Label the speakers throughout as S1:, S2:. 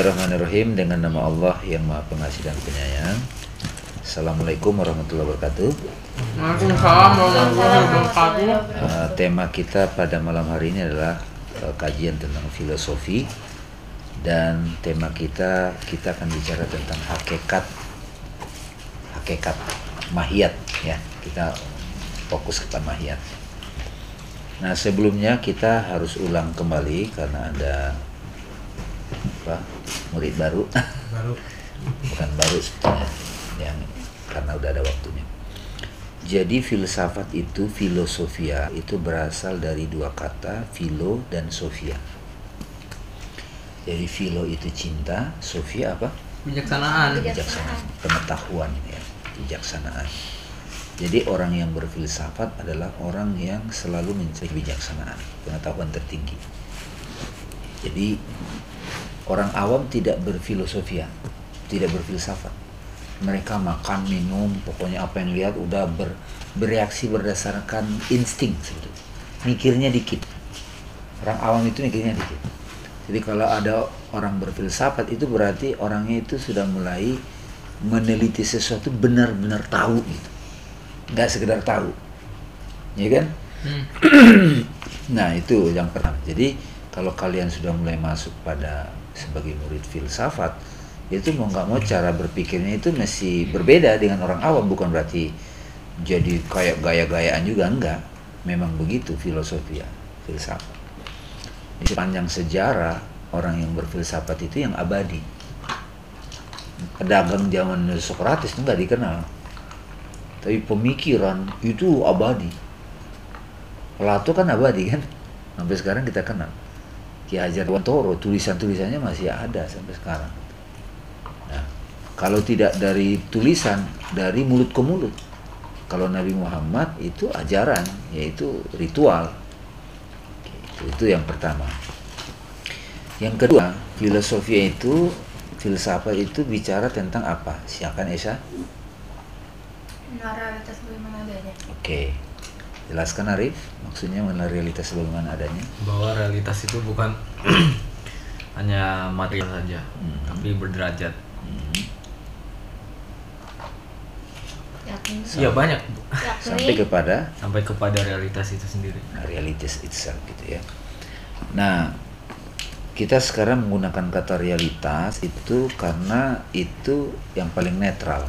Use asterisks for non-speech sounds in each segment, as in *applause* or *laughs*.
S1: Bismillahirrahmanirrahim dengan nama Allah yang Maha Pengasih dan Penyayang. Assalamualaikum warahmatullahi wabarakatuh.
S2: Waalaikumsalam warahmatullahi wabarakatuh.
S1: Uh, tema kita pada malam hari ini adalah uh, kajian tentang filosofi dan tema kita kita akan bicara tentang hakikat hakikat mahiyat ya kita fokus kepada mahiyat. Nah sebelumnya kita harus ulang kembali karena ada apa murid baru
S2: Baru
S1: bukan baru sebetulnya yang karena udah ada waktunya. Jadi filsafat itu filosofia itu berasal dari dua kata filo dan sofia. Jadi filo itu cinta, sofia apa?
S2: bijaksanaan.
S1: Bijaksanaan, pengetahuan ya, bijaksanaan. Jadi orang yang berfilsafat adalah orang yang selalu mencari bijaksanaan, pengetahuan tertinggi. Jadi orang awam tidak berfilosofia, tidak berfilsafat. Mereka makan, minum, pokoknya apa yang lihat udah ber, bereaksi berdasarkan insting sebetulnya. Mikirnya dikit. Orang awam itu mikirnya dikit. Jadi kalau ada orang berfilsafat itu berarti orangnya itu sudah mulai meneliti sesuatu benar-benar tahu gitu. Nggak sekedar tahu. Ya kan?
S2: Hmm. *clears throat*
S1: Nah itu yang pertama. Jadi kalau kalian sudah mulai masuk pada sebagai murid filsafat, itu mau nggak mau cara berpikirnya itu masih berbeda dengan orang awam. Bukan berarti jadi kayak gaya-gayaan juga enggak. Memang begitu filosofi ya, filsafat. Di sepanjang sejarah orang yang berfilsafat itu yang abadi. Pedagang zaman Sokrates itu nggak dikenal, tapi pemikiran itu abadi. Plato kan abadi kan sampai sekarang kita kenal Ki Hajar Dewantoro tulisan-tulisannya masih ada sampai sekarang. Nah, kalau tidak dari tulisan dari mulut ke mulut. Kalau Nabi Muhammad itu ajaran yaitu ritual. Itu, itu yang pertama. Yang kedua filosofi itu filsafat itu bicara tentang apa? Silakan Esa.
S3: Realitas bagaimana adanya.
S1: oke jelaskan Arif maksudnya mengenai realitas bagaimana adanya
S4: bahwa realitas itu bukan *clears throat* hanya material saja,
S1: Hmm.
S4: tapi berderajat.
S1: Hmm.
S4: Iya banyak
S1: sampai kepada
S4: sampai kepada realitas itu sendiri.
S1: realitas itself gitu ya. Nah, kita sekarang menggunakan kata realitas itu karena itu yang paling netral.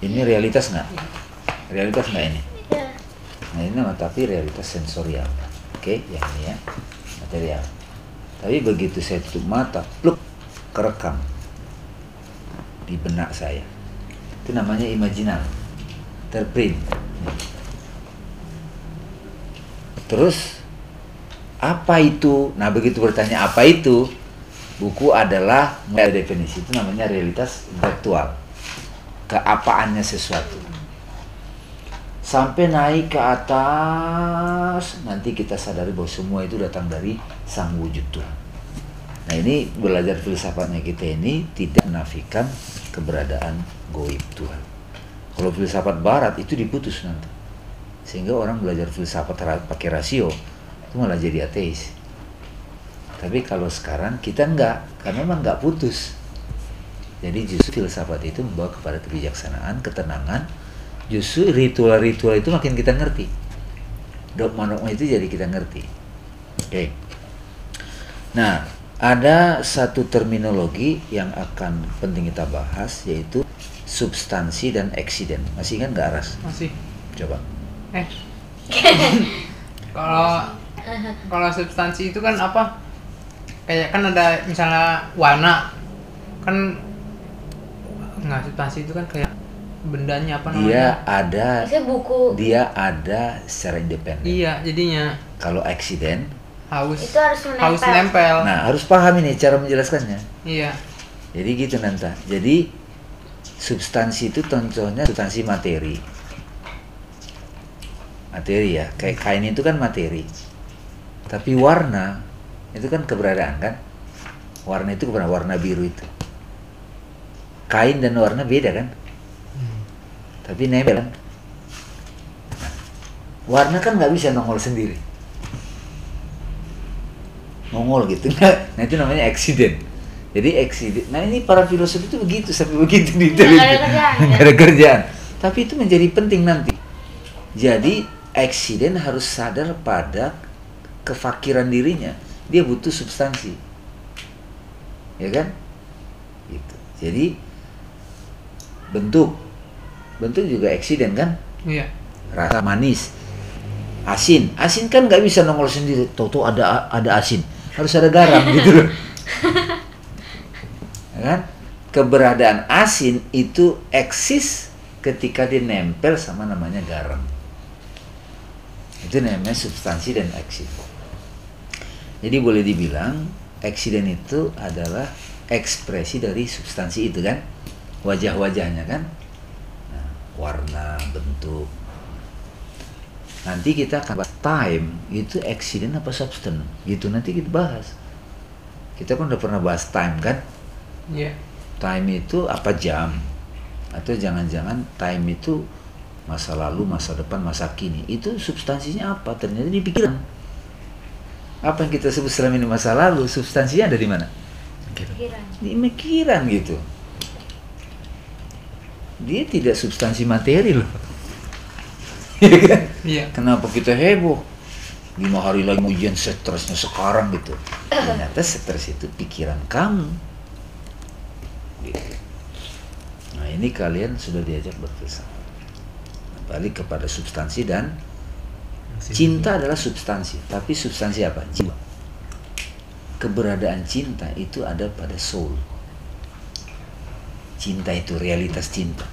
S1: Ini realitas nggak? Realitas nggak ini?
S3: Ya.
S1: Nah ini nama tapi realitas sensorial. Oke, yang ini ya material. Tapi begitu saya tutup mata, pluk kerekam di benak saya. Itu namanya imajinal, terprint. Terus apa itu? Nah begitu bertanya apa itu, buku adalah mulai definisi itu namanya realitas intelektual, keapaannya sesuatu sampai naik ke atas nanti kita sadari bahwa semua itu datang dari sang wujud Tuhan. Nah ini belajar filsafatnya kita ini tidak menafikan keberadaan goib Tuhan. Kalau filsafat Barat itu diputus nanti, sehingga orang belajar filsafat pakai rasio itu malah jadi ateis. Tapi kalau sekarang kita enggak, karena memang enggak putus. Jadi justru filsafat itu membawa kepada kebijaksanaan, ketenangan, justru ritual-ritual itu makin kita ngerti. Dogma-dogma itu jadi kita ngerti. Oke. Nah, ada satu terminologi yang akan penting kita bahas yaitu substansi dan eksiden. Masih ingat nggak Ras?
S2: Masih.
S1: Coba.
S2: Eh. *laughs* Kalau kalau substansi itu kan apa? Kayak kan ada misalnya warna kan nggak substansi itu kan kayak bendanya apa namanya?
S1: Dia ada
S3: Biasanya buku
S1: dia ada secara independen.
S2: Iya, jadinya
S1: Kalau eksiden,
S2: haus
S3: itu harus menempel.
S2: haus nempel.
S1: nah harus paham ini cara menjelaskannya.
S2: Iya.
S1: Jadi gitu Nanta. Jadi substansi itu contohnya substansi materi. Materi ya, kayak kain itu kan materi. Tapi warna itu kan keberadaan kan? Warna itu keberadaan warna biru itu. Kain dan warna beda kan? Tapi nempel kan? Warna kan nggak bisa nongol sendiri. nongol gitu. *laughs* Nah itu namanya accident. Jadi accident. Nah ini para filosof itu begitu sampai begitu di
S3: Nggak ada kerjaan, ya?
S1: Nggak ada kerjaan. Tapi itu menjadi penting nanti. Jadi accident harus sadar pada kefakiran dirinya. Dia butuh substansi. Ya kan? Gitu. Jadi bentuk bentuk juga accident kan?
S2: Iya.
S1: rasa manis. Asin. Asin kan nggak bisa nongol sendiri. Tahu ada ada asin. Harus ada garam *laughs* gitu loh. Ya kan? Keberadaan asin itu eksis ketika dia nempel sama namanya garam. Itu namanya substansi dan eksiden jadi boleh dibilang eksiden itu adalah ekspresi dari substansi itu kan? Wajah-wajahnya kan warna bentuk. Nanti kita akan bahas time itu accident apa substance? Gitu nanti kita bahas. Kita kan udah pernah bahas time kan?
S2: Iya.
S1: time itu apa jam? Atau jangan-jangan time itu masa lalu masa depan masa kini. Itu substansinya apa? Ternyata di pikiran. Apa yang kita sebut selama ini masa lalu? Substansinya ada di mana?
S3: Pikiran.
S1: di pikiran gitu dia tidak substansi materi loh Iya *laughs* kan?
S2: Iya.
S1: Kenapa kita heboh? Lima hari lagi ujian stresnya sekarang gitu. Ternyata stres itu pikiran kamu. Gitu. Nah ini kalian sudah diajak berfilsafat. Balik kepada substansi dan cinta adalah substansi. Tapi substansi apa? Jiwa. Keberadaan cinta itu ada pada soul. Cinta itu realitas cinta.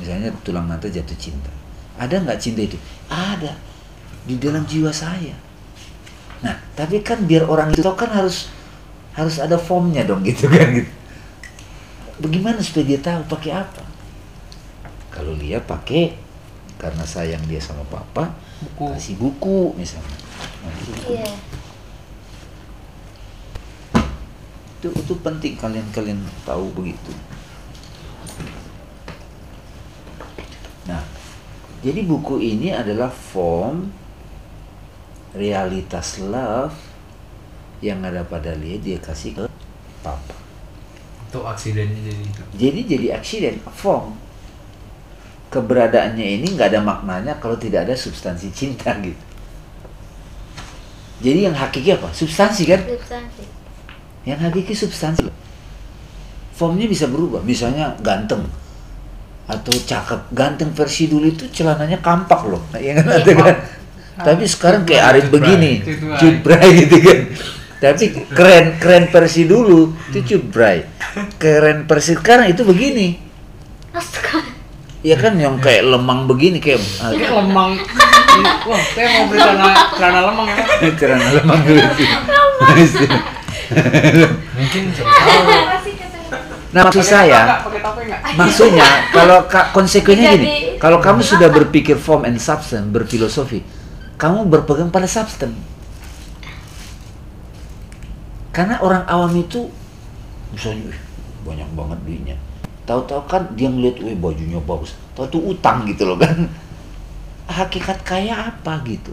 S1: Misalnya tulang mata jatuh cinta. Ada nggak cinta itu? Ada di dalam jiwa saya. Nah, tapi kan biar orang itu tahu kan harus harus ada formnya dong *laughs* gitu kan gitu. Bagaimana supaya dia tahu pakai apa? Kalau dia pakai karena sayang dia sama papa,
S2: Buku.
S1: kasih buku misalnya. Nah, itu,
S3: Iya.
S1: itu, itu penting kalian kalian tahu begitu. Nah, jadi buku ini adalah form realitas love yang ada pada dia dia kasih ke papa.
S4: Untuk aksidennya jadi itu.
S1: Jadi jadi accident form. Keberadaannya ini nggak ada maknanya kalau tidak ada substansi cinta *laughs* gitu. Jadi yang hakiki apa? Substansi kan?
S3: Substansi.
S1: Yang hakiki substansi. Formnya bisa berubah. Misalnya ganteng atau cakep. Ganteng versi dulu itu celananya kampak loh. Ya kan ada kan? Tapi sekarang kayak Arif
S2: Cutbray.
S1: begini,
S2: Cutbray.
S1: cutbray gitu kan. Tapi keren keren versi dulu itu cutbray. Keren versi sekarang itu begini.
S3: Astaga.
S1: Ya kan yang kayak lemang begini kayak
S2: Ini lemang. Wah, saya mau beli celana celana lemang ya.
S1: celana lemang dulu sih.
S4: Mungkin tahu. *laughs*
S1: Nah maksud saya, maksudnya kalau ka- konsekuensinya gini, kalau kamu sudah berpikir form and substance, berfilosofi, kamu berpegang pada substance. Karena orang awam itu misalnya "Wih, banyak banget duitnya. Tahu-tahu kan dia ngeliat, wih bajunya bagus. Tahu tuh utang gitu loh kan. *laughs* Hakikat kaya apa gitu?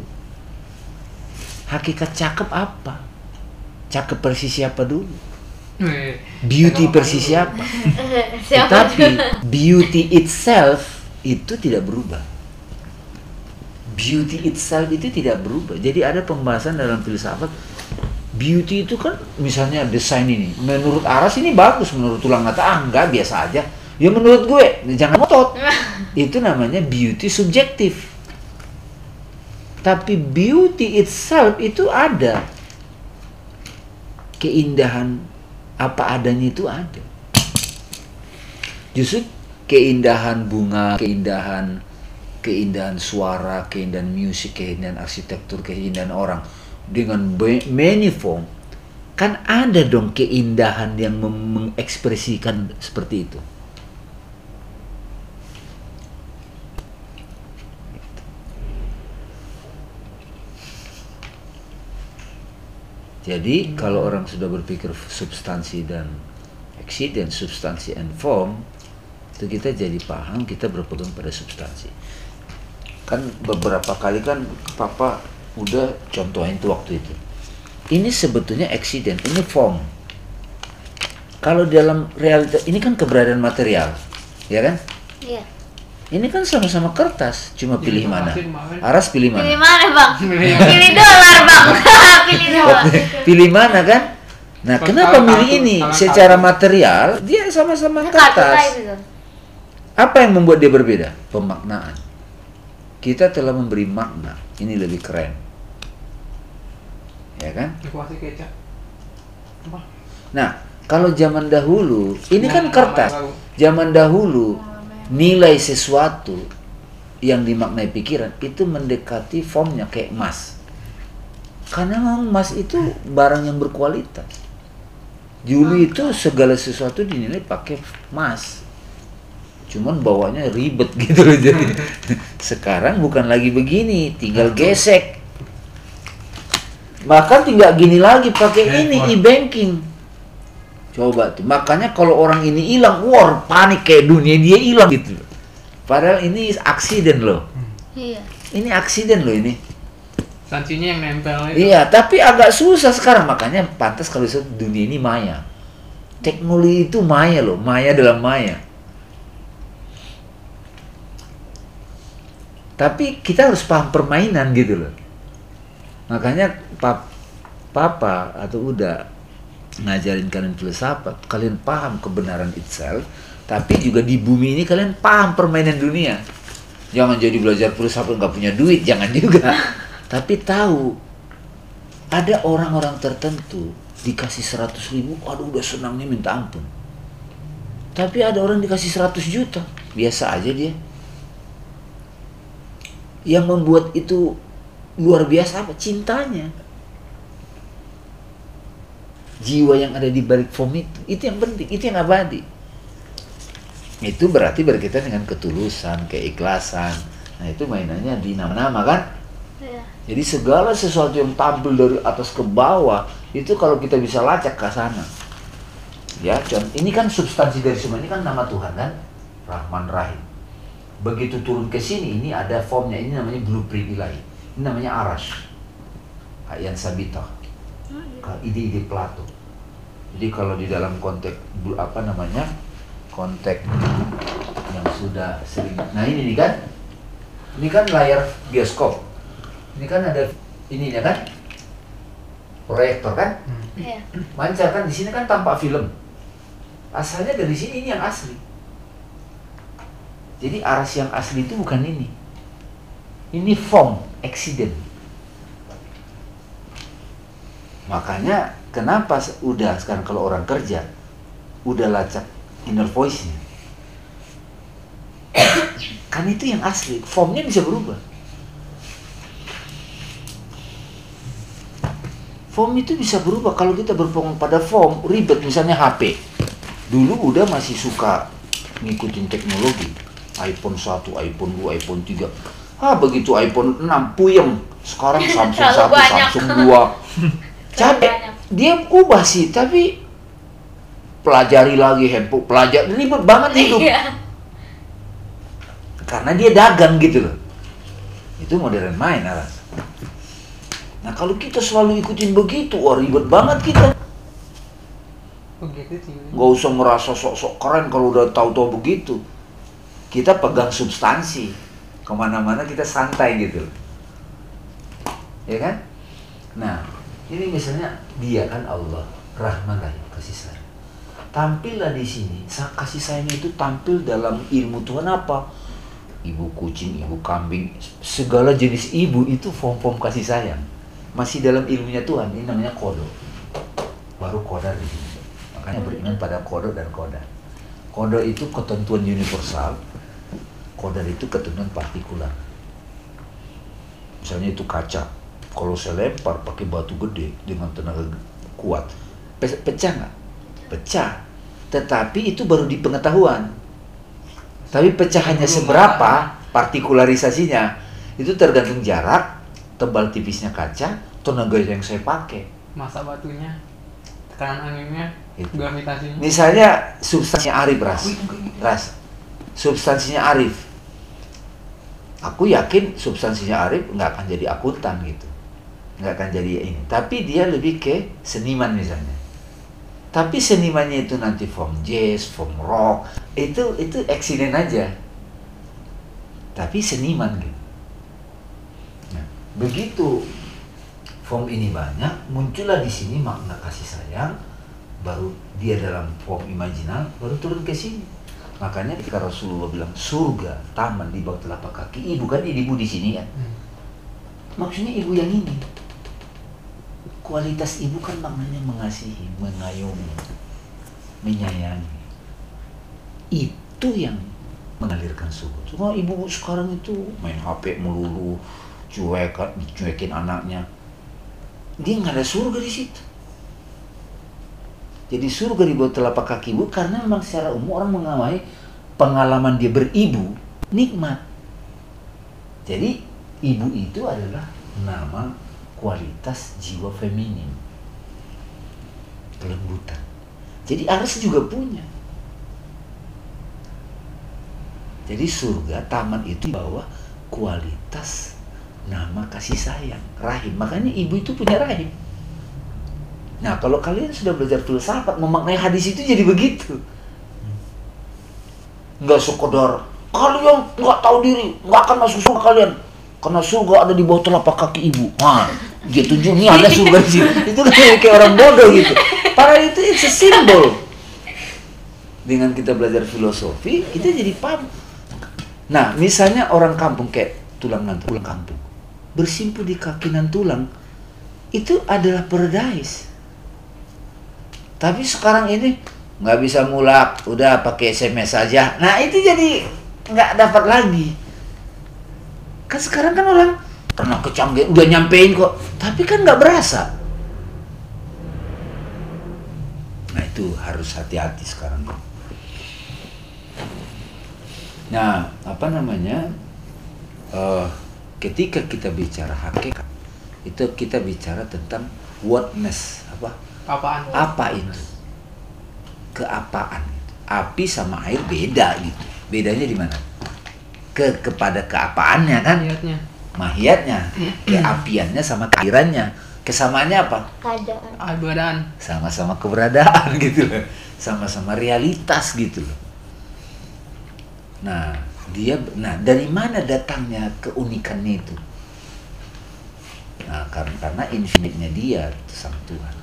S1: Hakikat cakep apa? Cakep versi siapa dulu? Beauty
S2: ngomong *laughs*
S1: siapa? Tetapi
S3: juga?
S1: beauty itself itu tidak berubah. Beauty itself itu tidak berubah. Jadi ada pembahasan dalam filsafat beauty itu kan misalnya desain ini menurut Aras ini bagus menurut tulang mata ah enggak biasa aja ya menurut gue jangan ngotot *laughs* itu namanya beauty subjektif tapi beauty itself itu ada keindahan apa adanya itu ada justru keindahan bunga, keindahan keindahan suara, keindahan musik, keindahan arsitektur, keindahan orang dengan many form kan ada dong keindahan yang mengekspresikan seperti itu. Jadi kalau orang sudah berpikir substansi dan accident, substansi and form, itu kita jadi paham kita berpegang pada substansi. Kan beberapa kali kan papa udah contohin tuh waktu itu. ini sebetulnya accident, ini form. Kalau dalam realita ini kan keberadaan material, ya kan?
S3: Iya.
S1: Ini kan sama-sama kertas, cuma
S2: Jadi
S1: pilih mana? Aras pilih
S3: Pilih
S1: mana?
S3: mana bang? *laughs*
S2: Pilih
S3: dolar bang. *laughs* Pilih
S1: mana kan? Nah, kenapa
S2: kartu-
S1: milih ini? Secara
S2: kartu.
S1: material dia sama-sama kertas. Apa yang membuat dia berbeda? Pemaknaan. Kita telah memberi makna. Ini lebih keren. Ya kan? Nah, kalau zaman dahulu, ini
S2: Nah,
S1: kan kertas. Zaman dahulu, nilai sesuatu yang dimaknai pikiran itu mendekati formnya kayak emas. Karena memang emas itu barang yang berkualitas. Dulu itu segala sesuatu dinilai pakai emas. Cuman bawanya ribet *laughs* gitu loh jadi. Sekarang bukan lagi begini, tinggal gesek. Bahkan tinggal gini lagi pakai ini e-banking. Coba tuh. Makanya kalau orang ini hilang, war panik kayak dunia dia hilang gitu. Padahal ini aksiden loh.
S3: Iya.
S1: Ini aksiden loh ini.
S2: Sanksinya yang nempel itu.
S1: Iya, tapi agak susah sekarang makanya pantas kalau disebut dunia ini maya. Teknologi itu maya loh, maya dalam maya. Tapi kita harus paham permainan gitu loh. Makanya pap, papa atau udah ngajarin kalian filsafat, kalian paham kebenaran itself, tapi juga di bumi ini kalian paham permainan dunia. Jangan jadi belajar filsafat nggak punya duit, jangan juga. *laughs* Tapi tahu ada orang-orang tertentu dikasih 100 ribu, aduh udah senangnya minta ampun. Tapi ada orang dikasih 100 juta, biasa aja dia. Yang membuat itu luar biasa apa? Cintanya. Jiwa yang ada di balik form itu, itu yang penting, itu yang abadi. Itu berarti berkaitan dengan ketulusan, keikhlasan. Nah itu mainannya di nama-nama kan? Jadi segala sesuatu yang tampil dari atas ke bawah itu kalau kita bisa lacak ke sana. Ya, ini kan substansi dari semua ini kan nama Tuhan kan, Rahman Rahim. Begitu turun ke sini ini ada formnya ini namanya blueprint ilahi. Ini namanya aras. Ayan sabita. Ide-ide Plato. Jadi kalau di dalam konteks apa namanya konteks yang sudah sering. Nah ini nih kan, ini kan layar bioskop. Ini kan ada ininya kan, proyektor kan,
S3: Iya.
S1: mancar kan di sini kan tampak film. Asalnya dari sini ini yang asli. Jadi aras yang asli itu bukan ini. Ini form, accident. Makanya kenapa udah sekarang kalau orang kerja udah lacak inner voice-nya. *coughs* kan itu yang asli, formnya bisa berubah. Form itu bisa berubah kalau kita berpegang pada form ribet misalnya HP. Dulu udah masih suka ngikutin teknologi. iPhone 1, iPhone 2, iPhone 3. Ah begitu iPhone 6 puyeng. Sekarang *laughs* Samsung
S3: Terlalu
S1: 1,
S3: banyak.
S1: Samsung *laughs* 2. Capek. Dia ubah sih, tapi pelajari lagi handphone, pelajari ribet banget *laughs* hidup.
S3: Iya.
S1: Karena dia dagang gitu loh. Itu modern main Aras. Nah kalau kita selalu ikutin begitu, wah ribet banget kita.
S2: Begitu sih.
S1: Nggak usah merasa sok-sok keren kalau udah tahu-tahu begitu. Kita pegang substansi. Ke mana-mana kita santai gitu. Ya kan? Nah, ini misalnya dia kan Allah, Rahman Rahim, kasih sayang. Tampillah di sini, kasih sayangnya itu tampil dalam ilmu Tuhan apa? Ibu kucing, ibu kambing, segala jenis ibu itu form-form kasih sayang. Masih dalam ilmunya Tuhan, ini namanya kodo. Baru kodar di sini. Makanya beriman pada kodo dan kodar. Kodo itu ketentuan universal, kodar itu ketentuan partikular. Misalnya itu kaca, kalau saya lempar pakai batu gede dengan tenaga kuat, pe- pecah nggak? Pecah. Tetapi itu baru di pengetahuan. Tapi pecahannya seberapa, partikularisasinya, itu tergantung jarak, tebal tipisnya kaca, tenaga yang saya pakai.
S2: Masa batunya, tekanan anginnya,
S1: Itu.
S2: gravitasinya.
S1: Misalnya substansinya Arif, Ras. Ras. Substansinya Arif. Aku yakin substansinya Arif nggak akan jadi akuntan gitu. nggak akan jadi ini tapi dia lebih ke seniman misalnya tapi senimannya itu nanti from jazz from rock itu itu accident aja tapi seniman gitu nah, begitu form ini banyak muncullah di sini makna kasih sayang baru dia dalam form imajinal baru turun ke sini. Makanya ketika Rasulullah bilang surga taman di bawah telapak kaki ibu kan ibu di sini kan
S2: Hmm.
S1: maksudnya ibu yang ini. Kualitas ibu kan maknanya mengasihi mengayomi menyayangi. Itu yang mengalirkan surga. Cuma ibu sekarang itu main HP melulu cuek cuekin anaknya dia nggak ada surga di situ jadi surga di bawah telapak kaki ibu karena memang secara umum orang mengamai pengalaman dia beribu nikmat. Jadi ibu itu adalah nama kualitas jiwa feminin. Kelembutan. Jadi Ares juga punya. Jadi surga, taman itu bawah kualitas nama kasih sayang, rahim. Makanya ibu itu punya rahim. Nah, kalau kalian sudah belajar filsafat, memaknai hadis itu jadi begitu. Nggak sekedar, kalian nggak tahu diri, nggak akan masuk surga kalian. Karena surga ada di bawah telapak kaki ibu. Nah, dia tunjuk, nih ada surga di sini. *laughs* Itu kan kayak orang bodoh gitu. Padahal itu it's a symbol. Dengan kita belajar filosofi, kita jadi paham. Nah, misalnya orang kampung kayak tulang nan tulang kampung. Bersimpu di kaki nan tulang, itu adalah paradise. Tapi sekarang ini nggak bisa mulak, udah pakai SMS saja. Nah itu jadi nggak dapat lagi. Kan sekarang kan orang karena kecanggihan udah nyampein kok, tapi kan nggak berasa. Nah itu harus hati-hati sekarang. Nah apa namanya? eh, ketika kita bicara hakikat, itu kita bicara tentang whatness apa?
S2: Apaan?
S1: apa itu? Keapaan api sama air beda gitu. Bedanya di mana? Ke kepada keapaannya kan?
S2: Niatnya.
S1: mahiatnya. Keapiannya sama keirannya kesamaannya apa?
S3: Keadaan.
S2: Keadaan.
S1: sama-sama keberadaan *laughs* gitu loh. Sama-sama realitas gitu loh. Nah dia nah dari mana datangnya keunikannya itu? Nah karena karena infinite-nya dia sang Tuhan.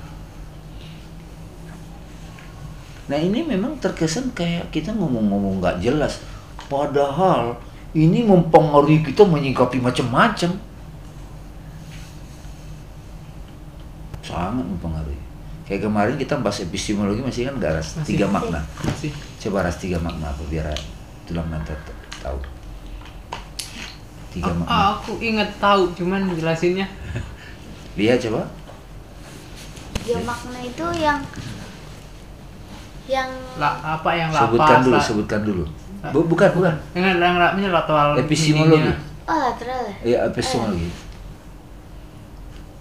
S1: Nah ini memang terkesan kayak kita ngomong-ngomong nggak jelas. Padahal ini mempengaruhi kita menyikapi macam-macam. Sangat mempengaruhi. Kayak kemarin kita bahas epistemologi masih kan nggak ras
S2: Masih.
S1: tiga makna?
S2: Masih.
S1: coba ras tiga makna apa biar tulang nanti tahu. Tiga
S2: Ah,
S1: makna.
S2: aku inget tahu, cuman jelasinnya. *laughs*
S1: Lihat coba.
S3: Ya makna itu yang yang
S2: lah apa yang lapas
S1: sebutkan dulu
S2: lah.
S1: sebutkan dulu. Bu- bukan bukan.
S2: Dengan yang rapnya lateral
S1: epistemologi.
S2: ininya.
S3: oh lateral ya?
S1: Ya epistemologi.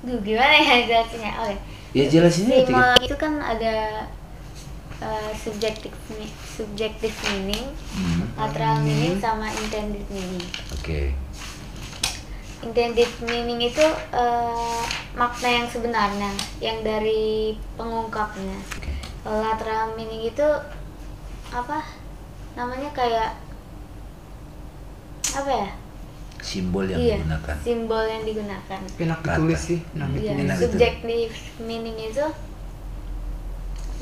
S3: Duh, gimana ya jelasinnya? Oke.
S1: Ya jelasinnya tiga.
S3: Epistemologi itu kan ada uh, subjective mi- subjective meaning
S1: Hmm,
S3: lateral meaning sama intended meaning.
S1: Oke.
S3: Intended meaning itu uh, makna yang sebenarnya yang dari pengungkapnya. Kalau lateral meaning itu apa? Namanya kayak apa ya?
S1: Simbol yang
S3: iya
S1: digunakan.
S3: simbol yang digunakan.
S2: Enak ditulis sih enak
S3: Iya,
S1: Enak
S2: ditulis.
S3: subjective meaning itu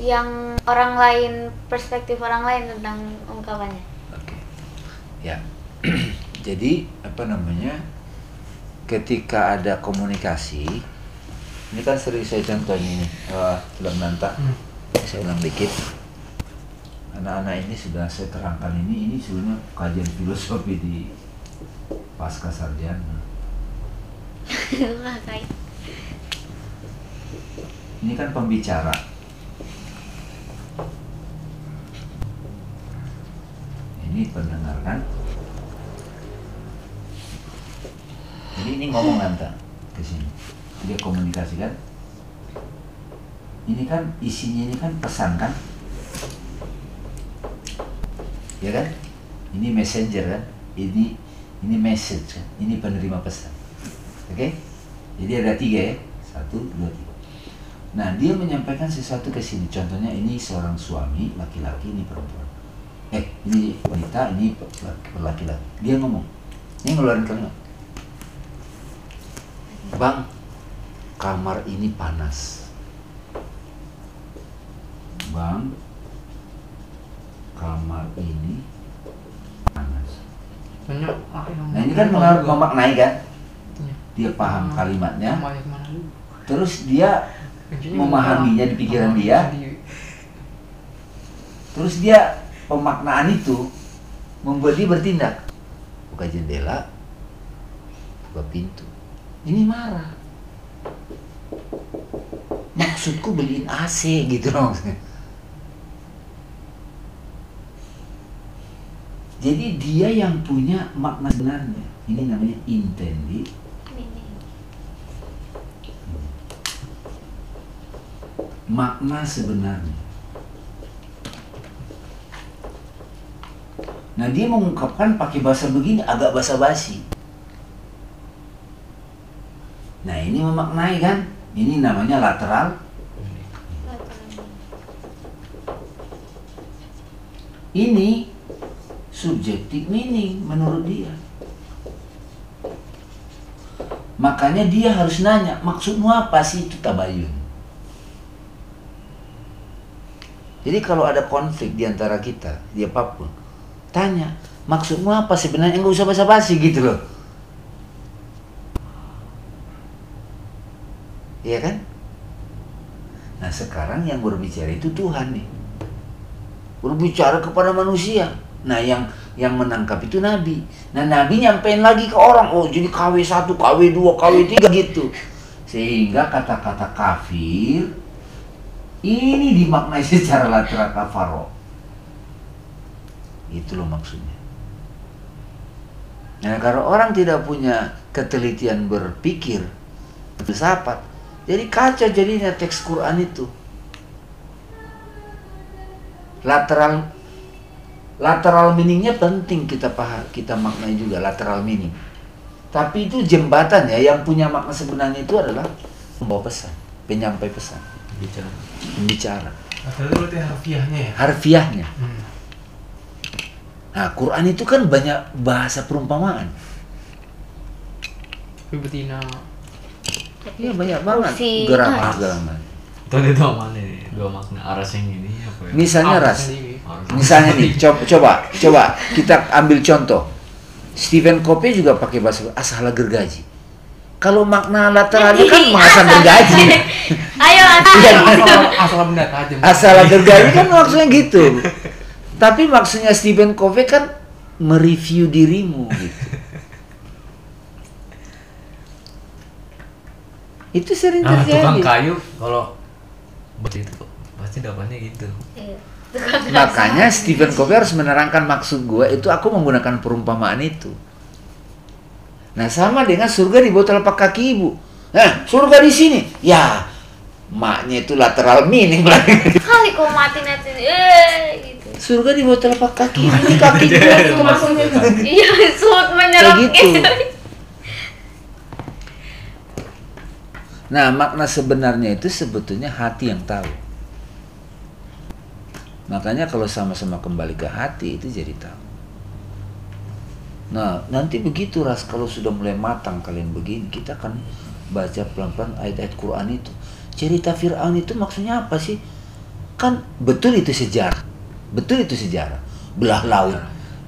S3: yang orang lain perspektif orang lain tentang ungkapannya.
S1: Oke. Ya. *clears throat* Jadi apa namanya? Ketika ada komunikasi, ini kan sering saya contohin ini, uh, film nanta.
S2: Hmm.
S1: Saya ulang dikit. Anak-anak ini sudah saya terangkan ini, ini sebenarnya kajian filosofi di pasca sarjana. *laughs*
S3: Wah, kayak
S1: Ini kan pembicara. Ini pendengar kan? Jadi ini ngomong nanta ke sini. Dia komunikasi kan? Ini kan isinya ini kan pesan kan? Ya kan? Ini messenger kan? Ini ini message kan? Ini penerima pesan. Oke? Jadi ada tiga ya. Satu, dua, tiga. Nah, dia menyampaikan sesuatu ke sini. Contohnya ini seorang suami, laki-laki, ini perempuan. Eh, ini wanita, ini laki-laki. Dia ngomong, ini ngeluarin kalimat. Bang, kamar ini panas. Bang, kamar ini panas.
S2: Ah,
S1: Nah ini kan
S2: juga.
S1: memaknai kan? Dia paham
S2: Hmm,
S1: kalimatnya, terus dia memahaminya di pikiran dia. Terus dia pemaknaan itu membuat dia bertindak. Buka jendela, buka pintu. Ini marah. Maksudku beliin AC gitu loh. Jadi dia yang punya makna sebenarnya. Ini namanya intended
S3: Ini.
S1: makna sebenarnya. Nah dia mengungkapkan pakai bahasa begini agak basa-basi. Nah ini memaknai kan? Ini namanya lateral. Ini subjektif meaning menurut dia. Makanya dia harus nanya, maksudmu apa sih itu tabayun? Jadi kalau ada konflik di antara kita, di apa pun, tanya, maksudmu apa sebenarnya? Enggak usah basa-basi gitu loh. Iya kan? Nah sekarang yang berbicara itu Tuhan nih. Berbicara kepada manusia. Nah yang yang menangkap itu Nabi. Nah Nabi nyampein lagi ke orang. Oh jadi KW 1, KW 2, KW 3 gitu. Sehingga kata-kata kafir ini dimaknai *laughs* secara lateral kafaro. Itu loh maksudnya. Nah kalau orang tidak punya ketelitian berpikir, filsafat, jadi kacau jadinya teks Quran itu. Lateral lateral meaningnya penting kita paham, kita maknai juga lateral meaning. Tapi itu jembatan ya yang punya makna sebenarnya itu adalah membawa pesan, penyampai pesan,
S4: bicara
S2: Lateral itu berarti harfiahnya ya?
S1: harfiahnya.
S2: Hmm.
S1: Nah, Quran itu kan banyak bahasa perumpamaan.
S2: Betina
S1: Iya banyak banget gerak
S3: Ah.
S1: segala macam.
S4: itu ada dua mana nih dua makna aras yang ini apa ya
S1: Misalnya ras, misalnya nih, *laughs* coba, coba, coba kita ambil contoh. Stephen Covey juga pakai bahasa asal gergaji. Kalau makna lateralnya kan mengasah gergaji. *laughs*
S3: Ayo,
S1: Iya,
S2: Asal, asal benda tajam.
S1: asal gergaji kan maksudnya gitu. *laughs* Tapi maksudnya Stephen Covey kan mereview dirimu *laughs* gitu. Itu sering
S4: nah tukang kayu kalau begitu pasti dapatnya gitu
S3: Iya.
S1: Makanya Stephen Covey harus menerangkan maksud gue itu aku menggunakan perumpamaan itu. Nah sama dengan surga di bawah telapak kaki ibu. Nah surga di sini, ya maknya itu lateral meaning lah.
S3: Kali kau mati nanti, eh gitu.
S1: Surga di bawah telapak kaki ini kaki dia *laughs* itu maksudnya.
S3: Iya, suut menyerap
S1: gitu. Nah makna sebenarnya itu sebetulnya hati yang tahu. Makanya kalau sama-sama kembali ke hati itu jadi tahu. Nah nanti begitu ras kalau sudah mulai matang kalian begini kita akan baca pelan-pelan ayat-ayat Quran itu. Cerita Fir'aun itu maksudnya apa sih? Kan betul itu sejarah. Betul itu sejarah. Belah laut.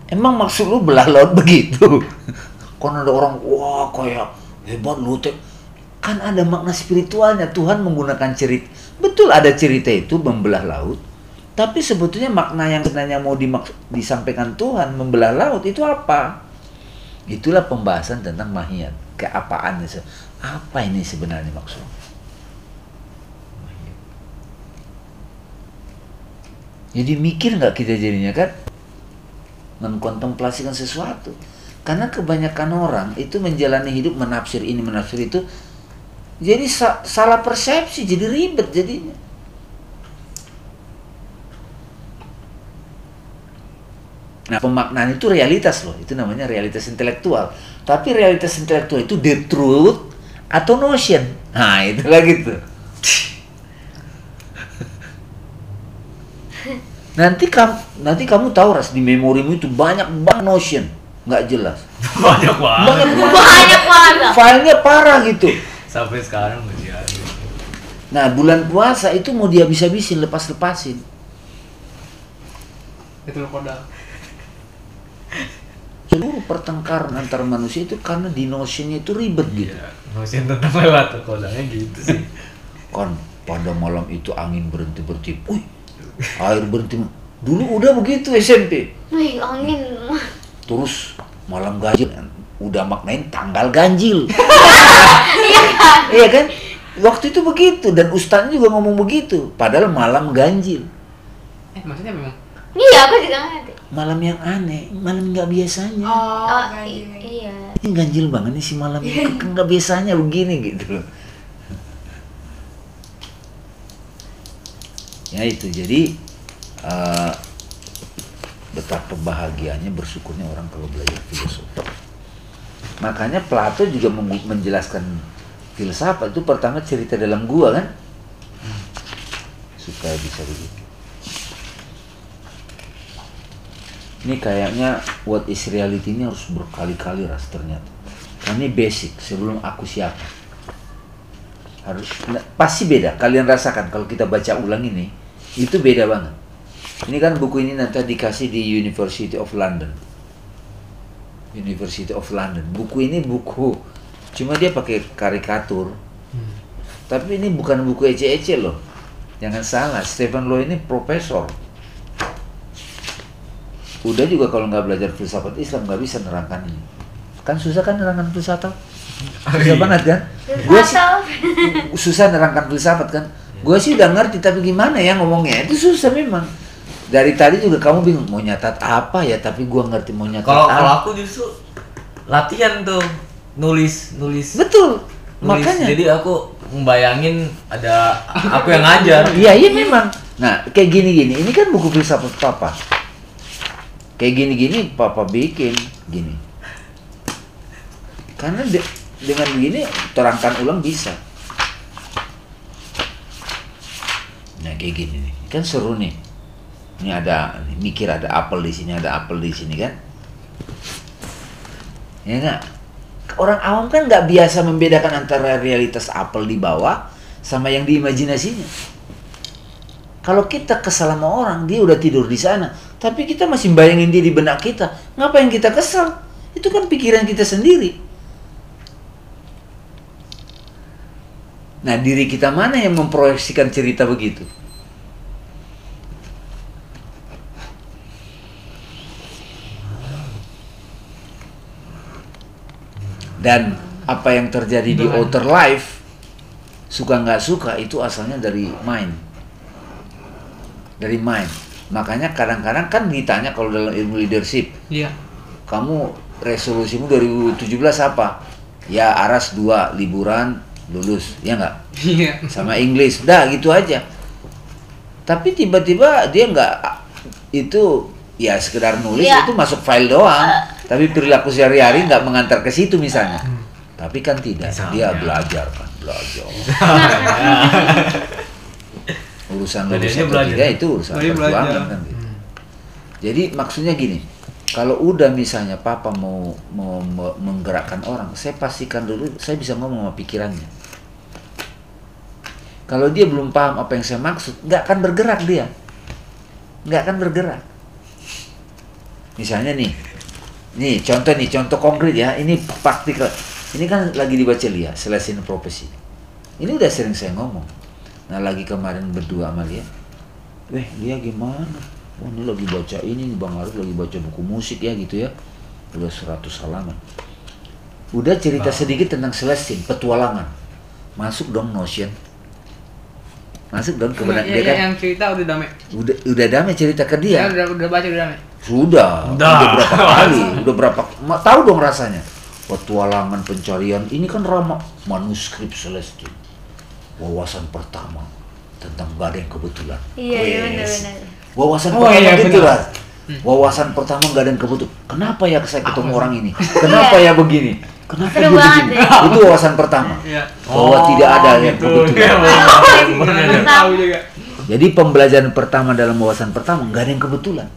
S1: Emang maksud lu belah laut begitu? *laughs* Kan ada orang, wah kayak hebat lu teh. Kan ada makna spiritualnya. Tuhan menggunakan cerita. Betul ada cerita itu membelah laut. Tapi sebetulnya makna yang sebenarnya mau disampaikan Tuhan membelah laut itu apa? Itulah pembahasan tentang mahiyat. Keapaan. Apa ini sebenarnya maksudnya? Jadi mikir nggak kita jadinya kan? Mengkontemplasikan sesuatu. Karena kebanyakan orang itu menjalani hidup menafsir ini menafsir itu. Jadi sa- salah persepsi, jadi ribet jadinya. Nah pemaknaan itu realitas loh, itu namanya realitas intelektual. Tapi realitas intelektual itu the truth atau notion. Nah, itu lagi nanti kamu nanti kamu tahu ras di memorimu itu banyak banget notion. Nggak jelas. *laughs*
S4: Banyak banget.
S1: Banyak banget.
S3: Banyak banget. Bang.
S1: filenya parah gitu.
S4: Sampai sekarang masih ada.
S1: Nah bulan puasa itu mau dia bisa bisin lepas lepasin
S2: itu lo kodal
S1: seluruh pertengkaran antar manusia itu karena di notionnya itu ribet gitu.
S4: Iya, notion tentang lewat kodangnya gitu sih.
S1: kan pada malam itu angin berhenti wih air berhenti dulu udah begitu SMP
S3: Wih, angin.
S1: terus malam ganjil udah maknain tanggal ganjil *laughs*
S3: Iya kan?
S1: iya kan waktu itu begitu dan ustaznya juga ngomong begitu padahal malam ganjil
S2: eh maksudnya memang
S3: Iya, aku juga ngerti.
S1: malam yang aneh malam nggak biasanya
S3: Oh,
S5: Oh, ganjil.
S3: iya.
S1: ini ganjil banget nih si malam ini *laughs* nggak biasanya begini gitu loh ya itu. Jadi eh, betapa bahagianya bersyukurnya orang kalau belajar filosofi. Makanya Plato juga menjelaskan filsafat itu pertama cerita dalam gua kan? Supaya bisa begitu ini kayaknya what is reality ini harus berkali-kali ras ternyata. Ini basic sebelum aku siapa harus nah, pasti beda. Kalian rasakan kalau kita baca ulang ini itu beda banget. Ini kan buku ini nanti dikasih di University of London. University of London. Buku ini buku cuma dia pakai karikatur. Tapi ini bukan buku ece-ece loh. Jangan salah Stephen Law ini profesor. Udah juga kalau nggak belajar filsafat Islam nggak bisa nerangkan ini. Kan susah kan nerangkan filsafat susah banget kan? Gue sih susah nerangkan filsafat kan? Gue sih udah ngerti tapi gimana ya ngomongnya? Itu susah memang. Dari tadi juga kamu bingung mau nyatat apa ya? Tapi gue ngerti mau nyatat
S4: Kalau kalau
S1: apa
S4: aku justru latihan tuh nulis nulis.
S1: Betul.
S4: Nulis.
S1: makanya.
S4: Jadi aku membayangin ada aku yang ngajar. *laughs*
S1: Iya iya memang. Nah kayak gini gini, ini kan buku filsafat papa. Kayak gini gini papa bikin gini. Karena de- dengan begini terangkan ulang bisa. Nah kayak gini nih, kan seru nih. Ini ada mikir ada apel di sini, ada apel di sini kan. Ya enggak? Orang awam kan nggak biasa membedakan antara realitas apel di bawah sama yang diimajinasinya. Kalau kita kesal sama orang, dia udah tidur di sana. Tapi kita masih bayangin dia di benak kita. Ngapain kita kesal? Itu kan pikiran kita sendiri. Nah, diri kita mana yang memproyeksikan cerita begitu? Dan apa yang terjadi di outer life, suka nggak suka itu asalnya dari mind. Dari mind. Makanya kadang-kadang kan ditanya kalau dalam ilmu leadership,
S2: iya
S1: kamu resolusimu 2017 apa? Ya aras dua liburan lulus, ya nggak?
S2: iya
S1: Sama English, dah gitu aja. Tapi tiba-tiba dia nggak itu ya sekedar nulis
S3: Iya.
S1: itu masuk file doang. Tapi perilaku sehari-hari nggak mengantar ke situ misalnya. Tapi kan tidak, dia
S4: Misalnya.
S1: belajar kan, belajar. *laughs* urusan
S4: Dan
S1: lulus
S4: dia
S1: atau
S4: belajar.
S1: tidak itu urusan
S2: dia
S1: perjuangan kan gitu. Jadi maksudnya gini, kalau udah misalnya papa mau mau me- menggerakkan orang, saya pastikan dulu saya bisa ngomong sama pikirannya. Kalau dia belum paham apa yang saya maksud, nggak akan bergerak dia, nggak akan bergerak. Misalnya nih, nih contoh nih contoh konkret ya, ini praktikal. Ini kan lagi dibaca Lia, Celestine Prophecy. Ini udah sering saya ngomong. Nah lagi kemarin berdua sama Lia, Weh, dia gimana? Oh, ini lagi baca ini, nih, Bang Arif lagi baca buku musik ya gitu ya. Udah 100 halaman. Udah cerita sedikit tentang Celestine, petualangan. Masuk dong Notion. Masuk dong ke benak
S2: Iya,
S1: dia
S2: iya,
S1: kan.
S2: yang cerita udah damai
S1: Udah udah damai cerita ke
S2: ya.
S1: dia.
S2: udah udah baca udah damai
S1: Sudah,
S4: Udah.
S1: udah berapa *laughs* kali, udah berapa ma- tahu dong rasanya. Petualangan pencarian ini kan ramah manuskrip Celestine. Wawasan pertama tentang gak ada yang kebetulan.
S3: Iya, iya
S1: Wes.
S3: benar-benar.
S1: Wawasan
S2: Oh,
S1: pertama
S2: iya,
S1: gitu
S2: benar.
S1: lah. Wawasan pertama gak ada yang kebetulan. Kenapa ya saya ketemu orang ini? *laughs* Kenapa ya begini? Kenapa
S3: banget
S1: begini?
S3: ya. *laughs*
S1: Itu wawasan pertama.
S2: Iya.
S1: Bahwa tidak ada yang
S4: gitu.
S1: kebetulan.
S4: Iya, ya.
S1: Jadi pembelajaran pertama dalam wawasan pertama nggak ada yang kebetulan.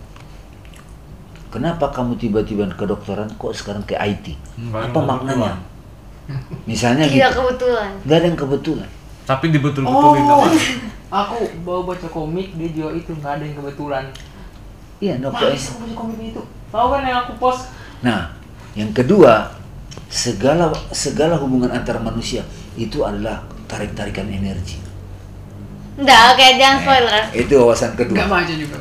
S1: Kenapa kamu tiba-tiba ke kedokteran kok sekarang ke IT?
S4: Nggak
S1: Apa maknanya? Misalnya gitu. Nggak ada yang kebetulan.
S4: Tapi dibetul-betulin
S2: Oh,
S4: apa?
S2: aku bawa baca komik dia juga itu nggak ada yang kebetulan.
S1: Iya, no
S2: aku baca komik itu. Tahu kan yang aku post?
S1: Nah, yang kedua, segala segala hubungan antar manusia itu adalah tarik-tarikan energi.
S3: Enggak, oke jangan spoiler.
S1: Itu wawasan kedua.
S2: Nggak baca juga.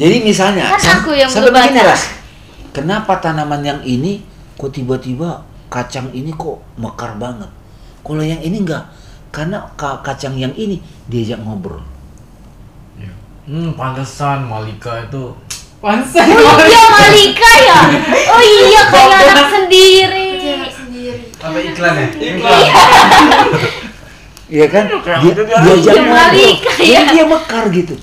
S1: Jadi misalnya,
S3: Kan aku yang
S1: sampai
S3: belum
S1: begini,
S3: baca.
S1: Ras. kenapa tanaman yang ini kok tiba-tiba kacang ini kok mekar banget? Kalau yang ini enggak, karena ka- kacang yang ini diajak ngobrol.
S4: Iya. Hmm, pantesan Malika itu *tsk*
S2: Pansan.
S3: Oh iya Malika ya. Oh iya *laughs* kayak anak sendiri.
S4: apa iklan ya?
S1: Iya *laughs* kan?
S4: kayak
S1: Dia,
S4: gitu dia
S1: diajak ngobrol. Jadi
S3: ya.
S1: dia mekar gitu.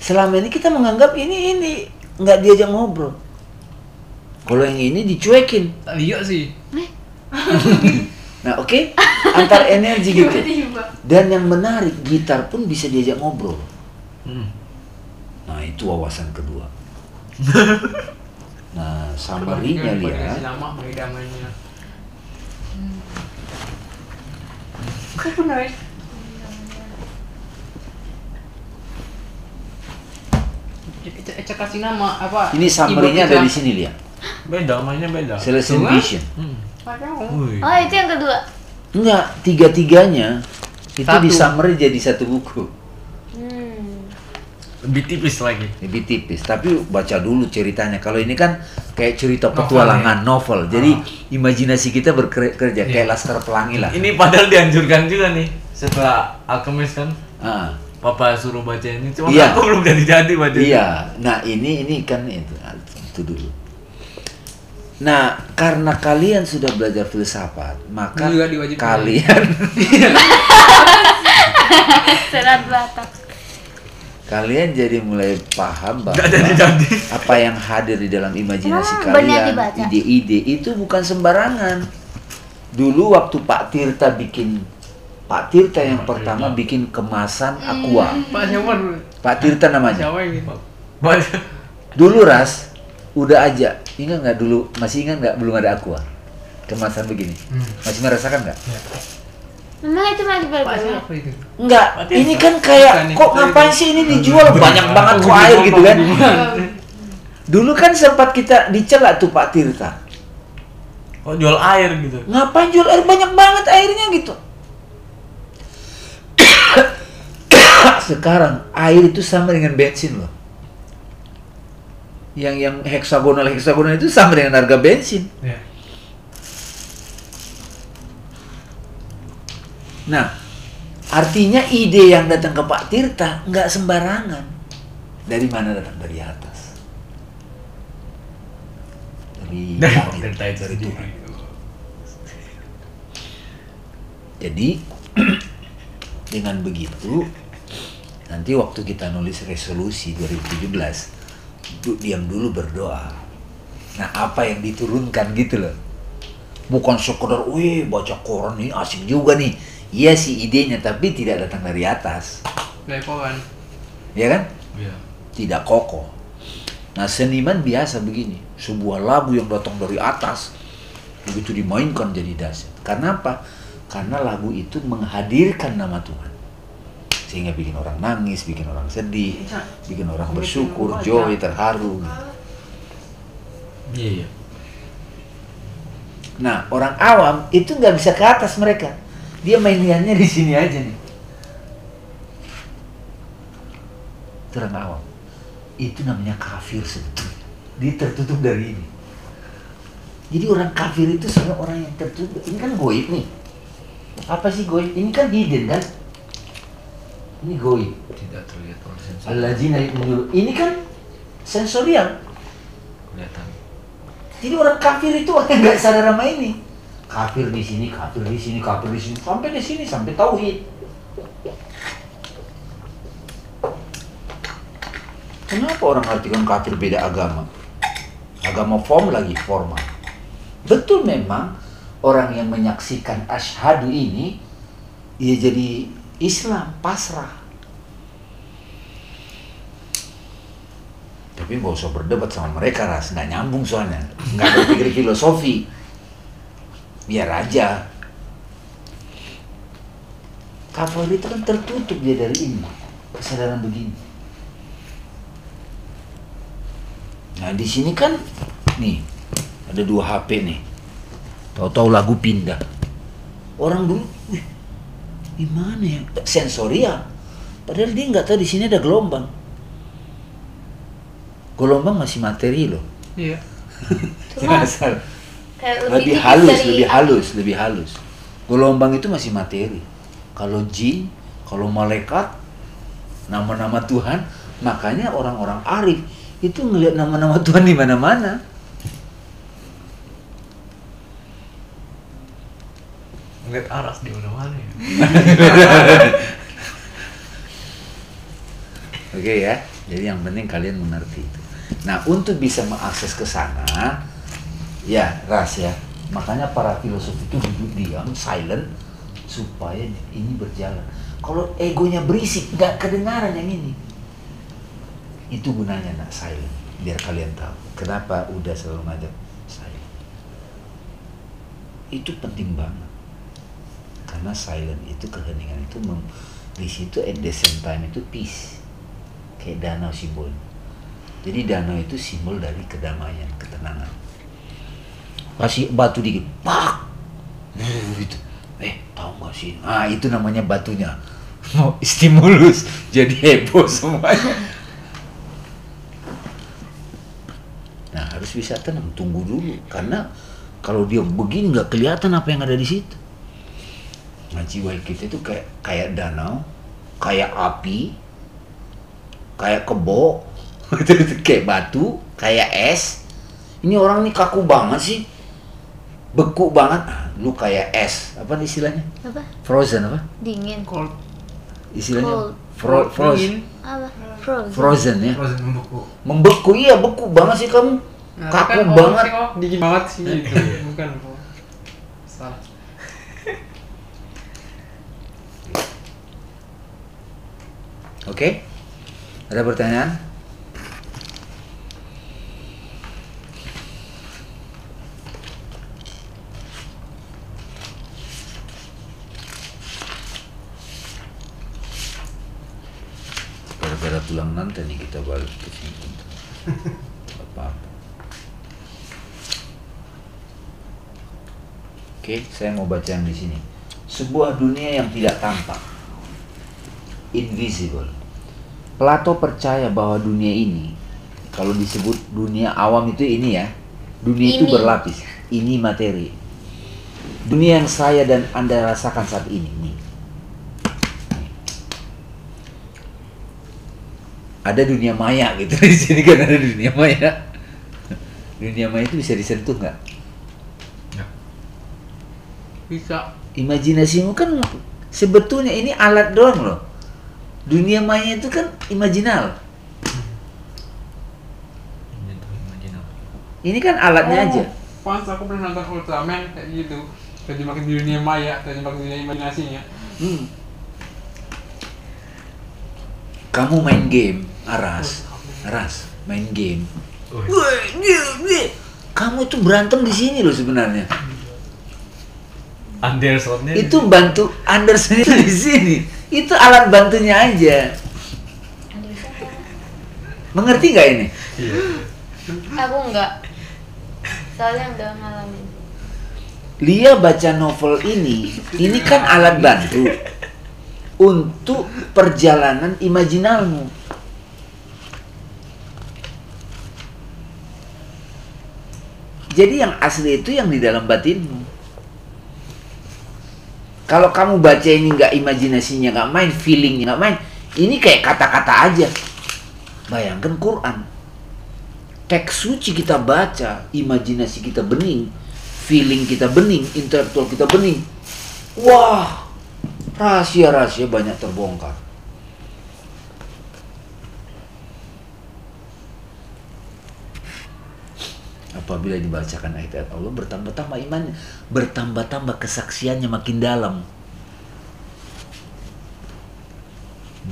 S1: Selama ini kita menganggap ini ini nggak diajak ngobrol. Kalau yang ini dicuekin.
S2: Iya sih. *laughs*
S1: Nah, oke, antar energi gitu. Dan yang menarik, gitar pun bisa diajak ngobrol.
S4: Hmm.
S1: Nah, itu wawasan kedua. *laughs* Nah, summary-nya lihat.
S2: Lama. Kok benar? Ece kasih nama apa?
S1: Ini summary-nya ada di sini lihat.
S4: Beda, mainnya beda.
S2: Coba.
S1: Vision.
S4: Hmm. Wih.
S3: Oh itu yang kedua.
S1: Enggak, tiga-tiganya itu
S2: Satu.
S1: di summary jadi satu buku.
S3: Hmm.
S4: Lebih tipis lagi.
S1: Lebih tipis, tapi baca dulu ceritanya. Kalau ini kan kayak cerita
S2: Novel,
S1: petualangan novel. Jadi
S4: Ah.
S1: imajinasi kita bekerja
S2: Iya.
S1: kayak Laskar Pelangi lah.
S4: Ini padahal dianjurkan juga nih setelah Alchemist kan
S1: Ah.
S4: Papa suruh baca ini cuma
S1: Iya.
S4: aku belum jadi jadi baca.
S1: Iya, nah ini ini kan itu itu dulu. Nah, karena kalian sudah belajar filsafat, maka
S2: juga
S1: kalian *laughs*
S3: Serat Batak.
S1: kalian jadi mulai paham bahwa apa yang hadir di dalam imajinasi
S3: Ah,
S1: kalian, ide-ide itu bukan sembarangan. Dulu waktu Pak Tirta bikin Pak Tirta yang pertama bikin kemasan aqua.
S2: Pak siapa?
S1: Pak Tirta namanya. Dulu ras udah aja. Ingat nggak dulu? Masih ingat nggak? Belum ada aqua. Kemasan begini.
S2: Hmm.
S1: masih merasakan nggak?
S3: Memang itu masih
S2: Pak
S3: baru.
S2: siapa itu?
S1: nggak.
S4: Berarti
S1: ini kan kayak
S2: Bukan,
S1: kok ngapain sih ini dijual? *laughs* Banyak banget kok air gitu kan? Dulu kan sempat kita dicela tuh Pak Tirta.
S4: Oh jual air gitu.
S1: ngapain jual air? Banyak banget airnya gitu. *coughs* Sekarang air itu sama dengan bensin loh yang yang heksagonal heksagonal itu sama dengan harga bensin
S2: Ya.
S1: Nah, artinya ide yang datang ke Pak Tirta nggak sembarangan. Dari mana datang? Dari atas. Dari
S4: Tirta itu
S1: dari. Tuhan. Jadi *clears throat* dengan begitu nanti waktu kita nulis resolusi 2017 du- diam dulu berdoa. Nah, apa yang diturunkan gitu loh. Bukan sekedar, wih baca koran ini asik juga nih. Iya sih idenya, tapi tidak datang dari atas.
S2: Lepokan.
S1: Ya kan?
S4: Iya.
S1: Tidak kokoh. Nah seniman biasa begini. Sebuah lagu yang datang dari atas. Begitu dimainkan jadi dahsyat. Karena apa? Karena lagu itu menghadirkan nama Tuhan. Sehingga bikin orang nangis, bikin orang sedih, bikin orang bersyukur, joy, terharu.
S4: Iya iya.
S1: Nah, orang awam itu nggak bisa ke atas mereka. Dia mainannya di sini aja nih. Itu orang awam. Itu namanya kafir sebetulnya. Dia tertutup dari ini. Jadi orang kafir itu sebenarnya orang yang tertutup. Ini kan goib nih. Apa sih goib? Ini kan hidden kan? Ini goib.
S4: Tidak terlihat oleh sensor.
S1: Alladzina. Ini kan sensorial.
S4: Kelihatan.
S1: Jadi orang kafir itu orang yang nggak sadar sama ini. Kafir di sini, kafir di sini, kafir di sini, sampai di sini, sampai tauhid. Kenapa orang artikan kafir beda agama? Agama form lagi formal. betul memang orang yang menyaksikan asyhadu ini ia jadi Islam pasrah. Tapi nggak usah berdebat sama mereka ras. Nggak nyambung soalnya. Nggak berpikir filosofi. Biar aja. Kavaleri itu kan tertutup dia dari ini kesadaran begini. Nah di sini kan nih ada dua HP nih. Tahu-tahu lagu pindah. Orang dulu wih gimana ya sensorial padahal dia nggak tahu di sini ada gelombang gelombang masih materi loh
S2: Iya. *laughs*
S3: Cuma
S1: Asal.
S3: kayak
S1: lebih
S3: tipis
S1: halus,
S3: dari
S1: lebih halus, lebih halus. Gelombang itu masih materi. Kalau jin, kalau malaikat, nama-nama Tuhan, makanya orang-orang arif itu ngelihat nama-nama Tuhan di mana-mana.
S4: Ngeliat aras di mana-mana *laughs*
S1: Oke ya. Jadi yang penting kalian mengerti itu. Nah, untuk bisa mengakses ke sana, ya ras ya. Makanya para filosof itu duduk diam, silent, supaya ini berjalan. Kalau egonya berisik, nggak kedengaran yang ini. Itu gunanya nak silent, biar kalian tahu. Kenapa udah selalu ngajak silent. Itu penting banget. Karena silent itu keheningan itu mem- di situ at the same time itu peace kayak danau simbol. Jadi danau itu simbol dari kedamaian, ketenangan. Kasih batu dikit, pak, gitu. Eh, tahu gak sih? Ah, itu namanya batunya. *laughs* Mau stimulus, jadi heboh semuanya. Nah, harus bisa tenang, tunggu dulu. Karena kalau dia begini nggak kelihatan apa yang ada di situ. Nah, jiwa kita itu kayak kayak danau, kayak api, kayak kebo, *laughs* kayak batu, kayak es. Ini orang nih kaku banget sih, beku banget. Ah, lu kayak es, apa nih istilahnya?
S3: apa
S1: Frozen apa?
S3: dingin
S2: Cold.
S1: Istilahnya
S3: Cold.
S1: fro frozen,
S3: apa frozen
S1: frozen ya.
S2: Frozen membeku.
S1: Membeku iya beku banget sih kamu,
S2: Nah,
S1: kaku
S2: kan,
S1: banget.
S2: sih, oh, dingin banget sih gitu. Bukan,
S1: Oke, ada pertanyaan? Gara-gara tulang nanti nih kita balik ke sini. Apa-apa. Oke, saya mau baca yang di sini. Sebuah dunia yang tidak tampak invisible. Plato percaya bahwa dunia ini, kalau disebut dunia awam itu ini ya, dunia itu
S3: Ini.
S1: berlapis. Ini materi. Dunia yang saya dan anda rasakan saat ini. Nih. Ada dunia maya gitu *laughs* di sini kan ada dunia maya. Dunia maya itu bisa disentuh nggak?
S4: Ya.
S2: Bisa.
S1: Imajinasimu kan sebetulnya ini alat doang loh. Dunia maya itu kan imajinal.
S4: Imajinal.
S1: Ini kan alatnya
S2: Oh,
S1: aja.
S2: Pas aku pernah nonton Ultraman kayak gitu. Terjemah ke dunia maya, terjemah ke dunia imajinasinya.
S1: Hmm. Kamu main game, Aras. Aras, main game.
S4: Oh,
S1: dia. Kamu tuh berantem di sini loh sebenarnya.
S4: Andersonnya
S1: Itu bantu Anderson itu di sini. Itu alat bantunya aja. Mengerti nggak ini?
S4: Iya.
S3: aku enggak soalnya enggak ngalamin
S1: Lia baca novel ini, ini kan alat bantu untuk perjalanan imajinalmu. Jadi yang asli itu yang di dalam batinmu. Kalau kamu baca ini nggak imajinasinya nggak main, feelingnya nggak main, ini kayak kata-kata aja. Bayangkan Quran. Teks suci kita baca, imajinasi kita bening, feeling kita bening, intelektual kita bening. Wah, rahasia-rahasia banyak terbongkar. Apabila dibacakan ayat-ayat Allah bertambah-tambah imannya, bertambah-tambah kesaksiannya makin dalam.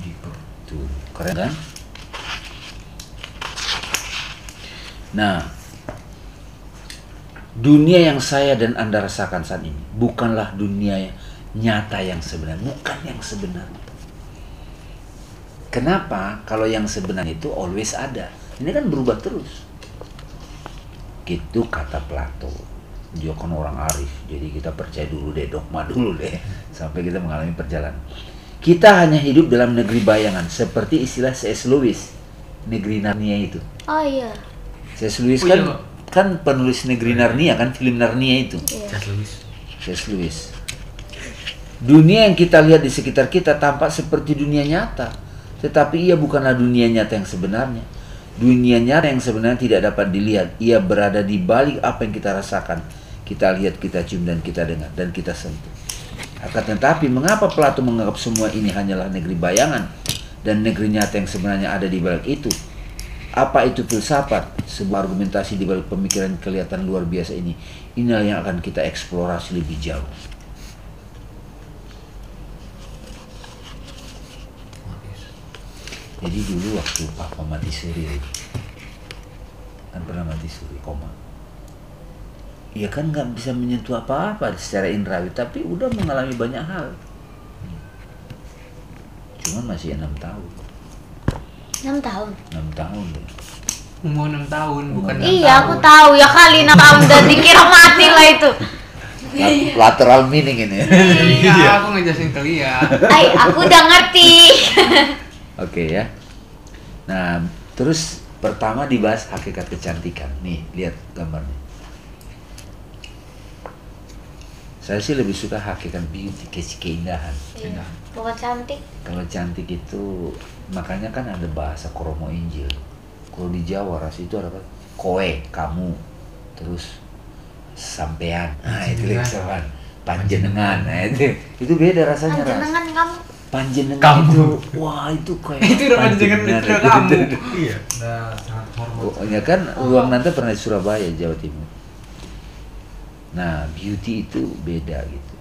S1: Gitu. Tuh, keren kan? Nah, dunia yang saya dan Anda rasakan saat ini bukanlah dunia nyata yang sebenarnya, bukan yang sebenarnya. Kenapa? Kalau yang sebenarnya itu always ada. Ini kan berubah terus. Gitu kata Plato. Dia kan orang arif, jadi kita percaya dulu deh, dogma dulu deh, *laughs* sampai kita mengalami perjalanan. Kita hanya hidup dalam negeri bayangan, seperti istilah C.S. Lewis, negeri Narnia itu.
S3: Oh iya.
S1: C.S. Lewis
S2: Oh,
S1: kan
S2: iya.
S1: kan penulis negeri Narnia kan, film Narnia itu.
S3: Iya.
S4: Cat Lewis.
S1: C.S. Lewis. Dunia yang kita lihat di sekitar kita tampak seperti dunia nyata, tetapi ia bukanlah dunia nyata yang sebenarnya. Dunia nyata yang sebenarnya tidak dapat dilihat. Ia berada di balik apa yang kita rasakan. Kita lihat, kita cium, dan kita dengar, dan kita sentuh. Akan tetapi, mengapa Plato menganggap semua ini hanyalah negeri bayangan dan negeri nyata yang sebenarnya ada di balik itu? Apa itu filsafat? Sebuah argumentasi di balik pemikiran kelihatan luar biasa ini. Inilah yang akan kita eksplorasi lebih jauh. Jadi dulu waktu papa mati suri kan pernah mati suri koma. Iya kan nggak bisa menyentuh apa-apa secara indrawi, tapi udah mengalami banyak hal. Cuman masih enam tahun,
S3: 6 tahun.
S1: enam tahun deh.
S2: Umur 6 tahun, bukan
S1: Umur
S2: 6
S3: Iya,
S2: tahun.
S3: aku tahu ya kali 6 tahun dan dikira mati lah itu.
S1: Lat- Lateral meaning ini.
S2: Iya, aku ngejelasin ke Lia.
S3: Ay, aku udah ngerti. *laughs*
S1: Oke ya. Nah, terus pertama dibahas hakikat kecantikan. Nih, lihat gambarnya. Saya sih lebih suka hakikat beauty, ke- keindahan.
S3: Iya. Bukan cantik.
S1: Kalau cantik itu makanya kan ada bahasa kromo Injil. Kalau di Jawa ras itu ada apa? Koe, kamu. Terus sampean. Nah, itu
S4: Panjenengan.
S1: lesawan. Panjenengan. Nah, itu itu beda rasanya ras.
S3: Panjenengan kamu.
S1: Panjenengan
S4: Kamu.
S1: itu wah itu kayak
S2: Itu udah panjenengan itu udah kamu.
S4: Iya. Nah, sangat hormat.
S1: Oh, ya kan ruang nanti pernah di Surabaya Jawa Timur. Nah beauty itu beda gitu.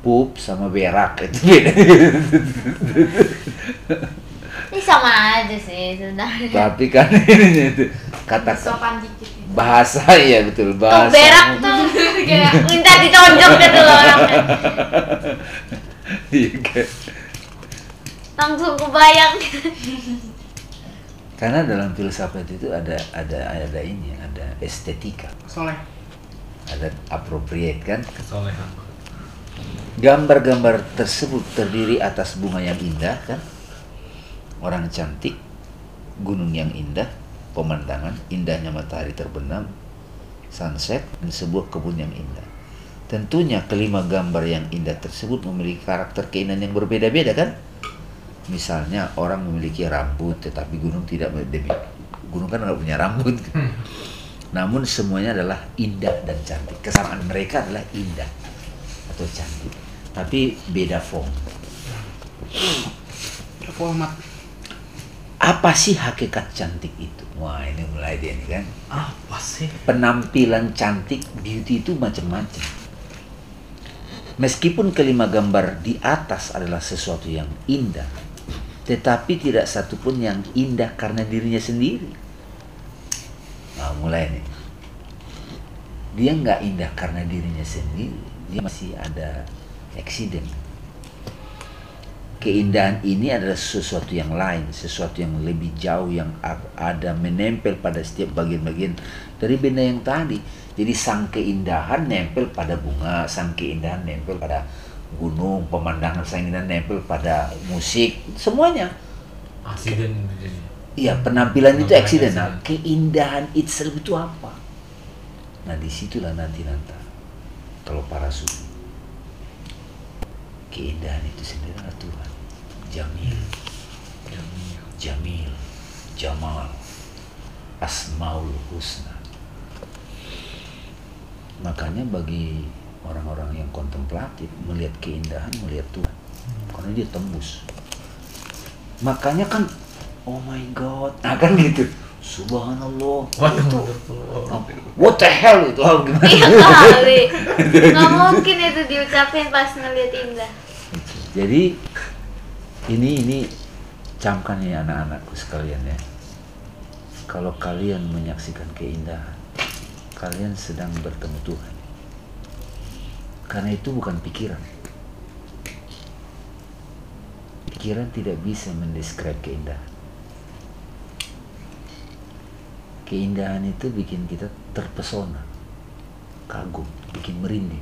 S1: Pup sama berak itu beda.
S3: Ini sama aja sih sebenarnya.
S1: Tapi kan ini itu kata
S5: sopan dikit.
S1: Bahasa *laughs* ya betul
S3: Tuh
S1: bahasa.
S3: berak tuh *laughs* kayak minta ditonjok gitu loh orangnya. *laughs*
S1: Iya.
S3: Langsung kebayang.
S1: Karena dalam filsafat itu ada ada ada ini ada estetika,
S2: Soleh.
S1: ada appropriate kan.
S4: Kesolehan.
S1: Gambar-gambar tersebut terdiri atas bunga yang indah kan, orang cantik, gunung yang indah, pemandangan, indahnya matahari terbenam, sunset, dan sebuah kebun yang indah. Tentunya kelima gambar yang indah tersebut memiliki karakter keindahan yang berbeda-beda kan? Misalnya orang memiliki rambut tetapi gunung tidak demi gunung kan nggak punya rambut. Namun semuanya adalah indah dan cantik. Kesamaan mereka adalah indah atau cantik, tapi beda form.
S2: Format.
S1: Apa sih hakikat cantik itu? Wah ini mulai dia nih kan.
S4: Apa sih?
S1: Penampilan cantik beauty itu macam-macam. Meskipun kelima gambar di atas adalah sesuatu yang indah, tetapi tidak satupun yang indah karena dirinya sendiri. Nah, mulai nih. Dia nggak indah karena dirinya sendiri, dia masih ada accident. Keindahan ini adalah sesuatu yang lain, sesuatu yang lebih jauh yang ada menempel pada setiap bagian-bagian dari benda yang tadi. Jadi sang keindahan nempel pada bunga, sang keindahan nempel pada gunung, pemandangan sang keindahan nempel pada musik, semuanya.
S4: Aksiden.
S1: Iya, penampilan itu accident. Nah, keindahan itself itu apa? Nah, di situlah nanti nanti kalau para sufi keindahan itu sendiri adalah Tuhan. Jamil, Jamil, Jamal, Asmaul Husna. Makanya bagi orang-orang yang kontemplatif melihat keindahan, melihat Tuhan. Karena dia tembus. Makanya kan oh my god. Nah kan gitu. Subhanallah.
S4: What
S1: itu what the hell itu? Oh, gimana?
S3: Iya kali. *laughs* Nggak mungkin itu diucapin pas ngeliat indah.
S1: jadi ini ini camkan ya anak-anakku sekalian ya. Kalau kalian menyaksikan keindahan kalian sedang bertemu Tuhan. Karena itu bukan pikiran. Pikiran tidak bisa mendeskrip keindahan. Keindahan itu bikin kita terpesona kagum bikin merinding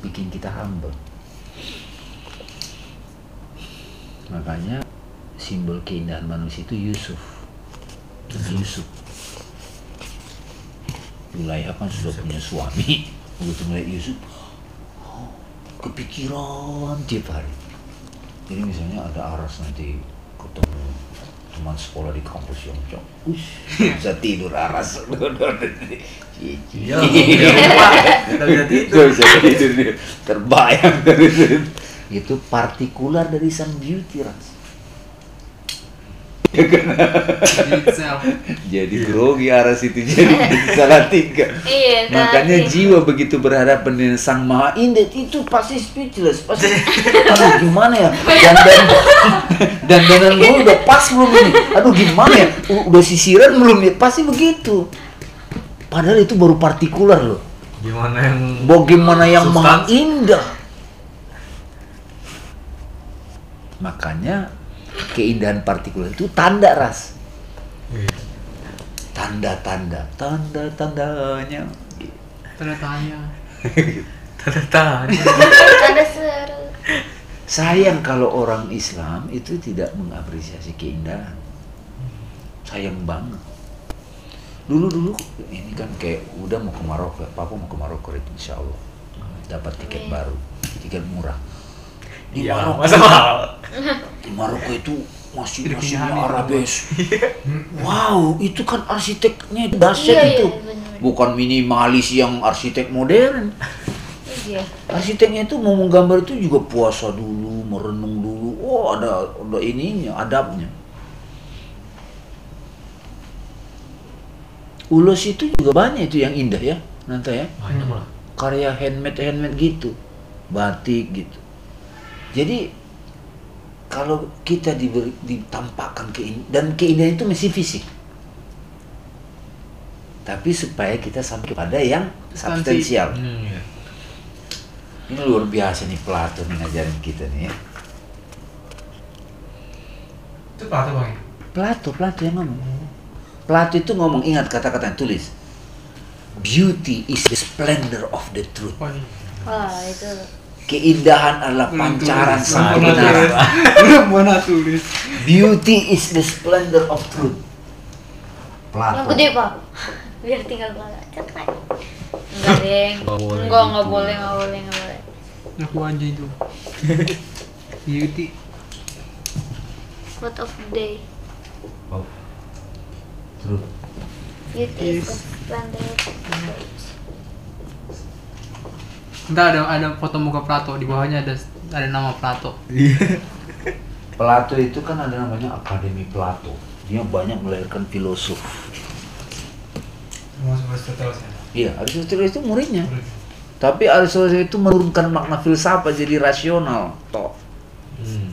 S1: bikin kita humble makanya simbol keindahan manusia itu Yusuf. Yusuf. Zulaiha kan sudah punya suami. Begitu melihat Yusuf oh, kepikiran tiap hari. Jadi misalnya ada aras nanti ketemu teman sekolah di kampus yang cok bisa tidur aras. *laughs*
S4: Iya, iya. Kita bisa tidur.
S1: Terbayang. dari. *laughs* itu partikular dari sang beauty ras
S2: itself
S1: jadi grogi aras itu jadi salah tiga.
S3: Iya,
S1: makanya
S3: tapi-
S1: jiwa begitu berhadapan dengan sang maha indah itu pasti speechless pasti. Aduh gimana ya? Dan dan dan dengan gue udah pas belum ini. Aduh gimana ya? Udah sisiran belum ya? Pasti begitu. Padahal itu baru partikular loh.
S4: Gimana yang
S1: bagaimana yang maha indah makanya keindahan partikular itu tanda ras
S4: Iya.
S1: tanda-tanda tanda-tandanya *laughs*
S2: tanda tanya
S4: Tanda tanya.
S3: Ada seru.
S1: sayang kalau orang Islam itu tidak mengapresiasi keindahan sayang banget dulu dulu ini kan kayak udah mau ke Maroko papa mau ke Maroko itu insya Allah dapat tiket
S3: Amin.
S1: baru tiket murah di
S4: Iya,
S1: Maroko.
S4: masa mahal?
S1: di Maroko itu masih masih
S2: ya,
S1: Arabes *laughs* wow itu kan arsiteknya dahsyat
S3: Iya,
S1: itu.
S3: iya,
S1: bukan minimalis yang arsitek modern.
S3: Iya.
S1: arsiteknya itu mau menggambar itu juga puasa dulu merenung dulu. Oh ada ada ininya adabnya. Ulos itu juga banyak itu yang indah ya nanti ya.
S4: Banyak lah.
S1: karya handmade handmade gitu. Batik gitu jadi kalau kita diberi, ditampakkan kein dan keindahan itu mesti fisik tapi supaya kita sampai kepada yang
S2: Substansi.
S1: substansial
S4: Hmm, iya.
S1: ini luar biasa nih Plato nih ngajarin kita nih ya
S2: itu Plato bang ya?
S1: Plato Plato yang ngomong Plato itu ngomong ingat kata-kata yang tulis beauty is the splendor of the truth
S2: oh iya
S3: Wah, itu.
S1: Keindahan adalah
S2: Belum
S1: pancaran
S2: tulis,
S1: sang kebenaran
S2: tulis. *laughs* belum mana tulis
S1: Beauty is the splendor of truth.
S3: Yang
S1: Plato.
S3: gede, Pak. Biar tinggal bala. Cepat. Enggak, Deng. Enggak, enggak
S4: gitu.
S3: boleh, enggak boleh, enggak boleh.
S2: aku aja itu *laughs* beauty
S3: Quote of the day.
S4: Oh,
S1: Truth.
S3: Beauty is the splendor of age.
S2: Entar ada ada foto muka Plato di bawahnya ada ada nama Plato *laughs*
S1: Plato itu kan ada namanya Akademi Plato. Dia banyak melahirkan filosof.
S2: Aristoteles ya
S1: Iya, Aristoteles itu muridnya. Tapi Aristoteles itu menurunkan makna filsafat jadi rasional. Toh.
S4: hmm.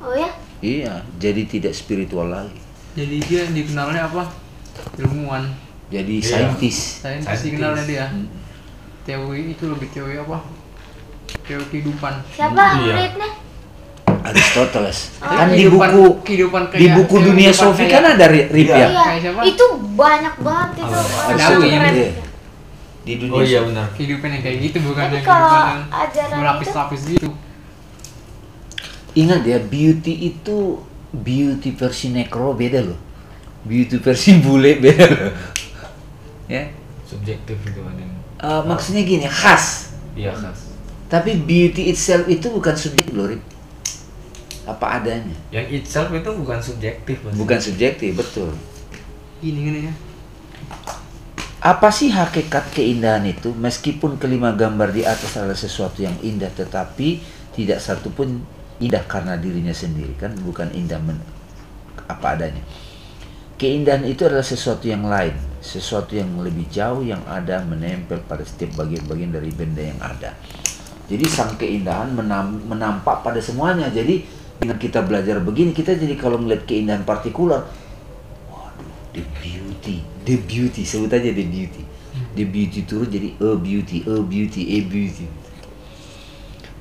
S3: Oh ya?
S1: Iya, jadi tidak spiritual lagi.
S2: jadi dia dikenalnya apa ilmuwan
S1: Jadi
S4: Iya.
S1: saintis.
S2: saintis
S4: Saintis.
S2: dikenalnya dia
S1: Hmm.
S2: Teori itu lebih teori apa teori kehidupan
S3: Siapa
S4: Iya.
S3: muridnya?
S1: Aristoteles.
S3: Oh,
S1: kan di
S2: Kehidupan-
S1: buku
S2: kehidupan
S1: di
S2: kayak-
S1: buku dunia Sofi kan ada ri- Rip ya?
S3: Iya, itu banyak banget itu.
S4: Ada-
S2: ada
S3: keren.
S2: Darwin.
S1: Iya. Di dunia
S4: Oh iya benar.
S2: kehidupan yang kayak gitu bukan
S3: Tapi
S2: yang
S3: kalau
S2: kehidupan yang
S3: ajaran
S2: berlapis-lapis gitu
S1: Ingat ya, beauty itu beauty versi nekro beda loh. Beauty versi bule beda loh. *laughs* Ya.
S4: Subjektif itu kan
S1: Eh, maksudnya gini, khas.
S4: Iya khas.
S1: Tapi beauty itself itu bukan subjektif loh, Rip. Apa adanya.
S4: Yang itself itu bukan subjektif. Mas.
S1: Bukan subjektif, betul.
S2: gini gini ya
S1: Apa sih hakikat keindahan itu? Meskipun kelima gambar di atas adalah sesuatu yang indah, tetapi tidak satu pun indah karena dirinya sendiri kan, bukan indah men apa adanya. Keindahan itu adalah sesuatu yang lain, sesuatu yang lebih jauh yang ada menempel pada setiap bagian-bagian dari benda yang ada. Jadi sang keindahan menam- menampak pada semuanya. Jadi dengan kita belajar begini, kita jadi kalau melihat keindahan partikular, waduh, the beauty, the beauty, sebut aja the beauty. The beauty turun jadi a beauty, a beauty, a beauty.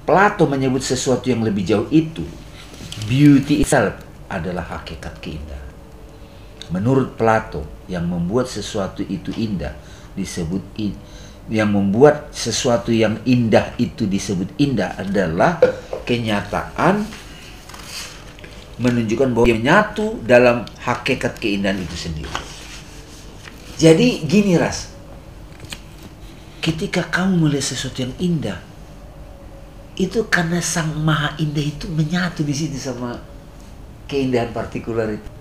S1: Plato menyebut sesuatu yang lebih jauh itu, beauty itself adalah hakikat keindahan. Menurut Plato, yang membuat sesuatu itu indah disebut in- yang membuat sesuatu yang indah itu disebut indah adalah kenyataan menunjukkan bahwa menyatu dalam hakikat keindahan itu sendiri. Jadi gini ras, ketika kamu melihat sesuatu yang indah, itu karena sang maha indah itu menyatu di situ sama keindahan partikular itu.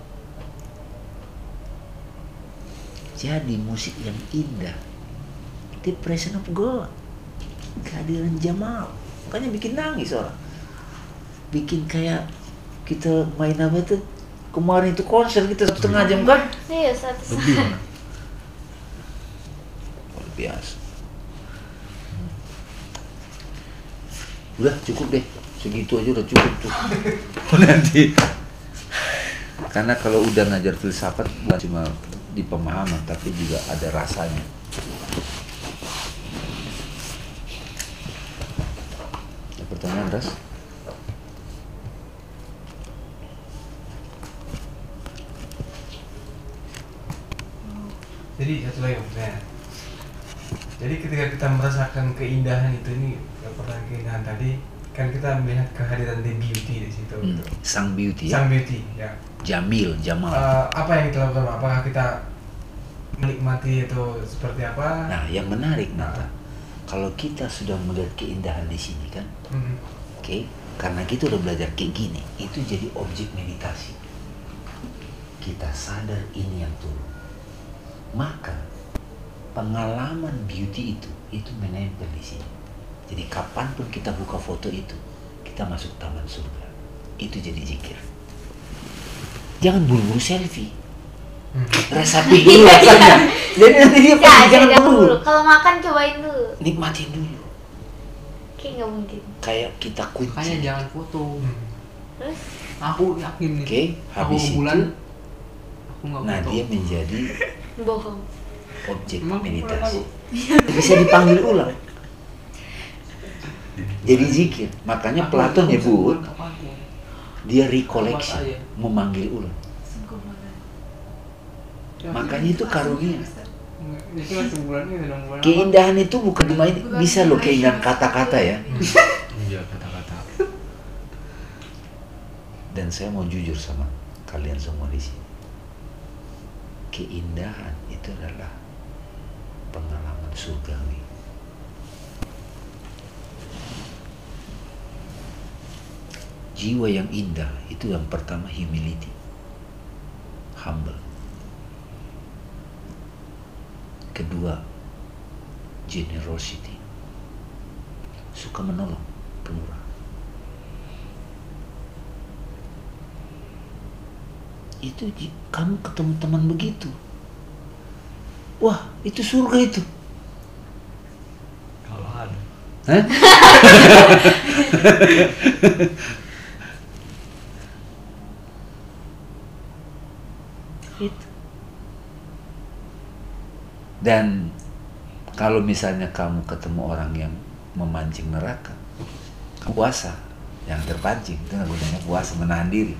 S1: Jadi musik yang indah, the presence of God, kehadiran Jamal, makanya bikin nangis orang, bikin kayak kita main apa itu kemarin itu konser kita satu setengah jam kan?
S3: Iya, satu
S4: Lebih mana?
S1: luar biasa. Udah cukup deh. Segitu aja udah cukup tuh. *laughs* Nanti. Karena kalau udah ngajar filsafat bukan cuma di pemahaman tapi juga ada rasanya ada pertanyaan ras
S5: Jadi satu lagi maksudnya. Jadi ketika kita merasakan keindahan itu ini pertanyaan keindahan tadi kan kita melihat kehadiran the beauty di situ.
S1: Hmm,
S5: gitu.
S1: sang beauty ya
S5: Sang beauty, ya.
S1: Jamil Jamal
S5: Eh, apa yang kita lakukan? Apakah kita menikmati itu seperti apa?
S1: nah yang menarik Nata kalau kita sudah melihat keindahan di sini kan
S5: Hmm.
S1: Oke, karena kita udah belajar kayak gini, itu jadi objek meditasi. Kita sadar ini yang turun. Maka pengalaman beauty itu itu menempel di sini. Jadi kapan pun kita buka foto itu, kita masuk taman surga. Itu jadi zikir. Jangan buru-buru selfie.
S5: Hmm.
S1: Resapi dulu rasanya. *laughs* Jadi nanti dia
S3: Ya,
S1: pasti jangan
S3: jangan
S1: buru.
S3: dulu. Kalau makan cobain dulu.
S1: Nikmatin dulu.
S3: Kayak nggak mungkin.
S1: Kayak kita kunci.
S2: Makanya jangan foto.
S5: Hmm.
S3: Terus
S2: Aku yakin nih.
S1: Oke,
S2: aku
S1: habis
S2: bulan
S1: itu
S2: aku nggak
S1: Nah
S2: foto.
S1: dia menjadi
S3: bohong.
S1: objek
S2: Emang aku
S1: meditasi. Bisa dipanggil ulang. *laughs* Jadi zikir. Makanya
S2: Aku
S1: Plato
S2: nggak tahu
S1: nyebut
S2: ya.
S1: Dia recollection,
S2: saya?
S1: memanggil ulang.
S2: Ya,
S1: Makanya itu karunia. Keindahan itu bukan cuma ini, bisa loh keindahan kata-kata ya. *laughs*
S4: Iya kata-kata.
S1: Dan saya mau jujur sama kalian semua di sini. Keindahan itu adalah pengalaman surgawi. Jiwa yang indah itu yang pertama humility, humble. Kedua, generosity, suka menolong, pemurah. itu kamu ketemu teman begitu wah itu surga itu
S4: Kalau ada.
S1: Hah? *laughs* itu dan kalau misalnya kamu ketemu orang yang memancing neraka puasa yang terpancing itu nggak gunanya puasa menahan diri.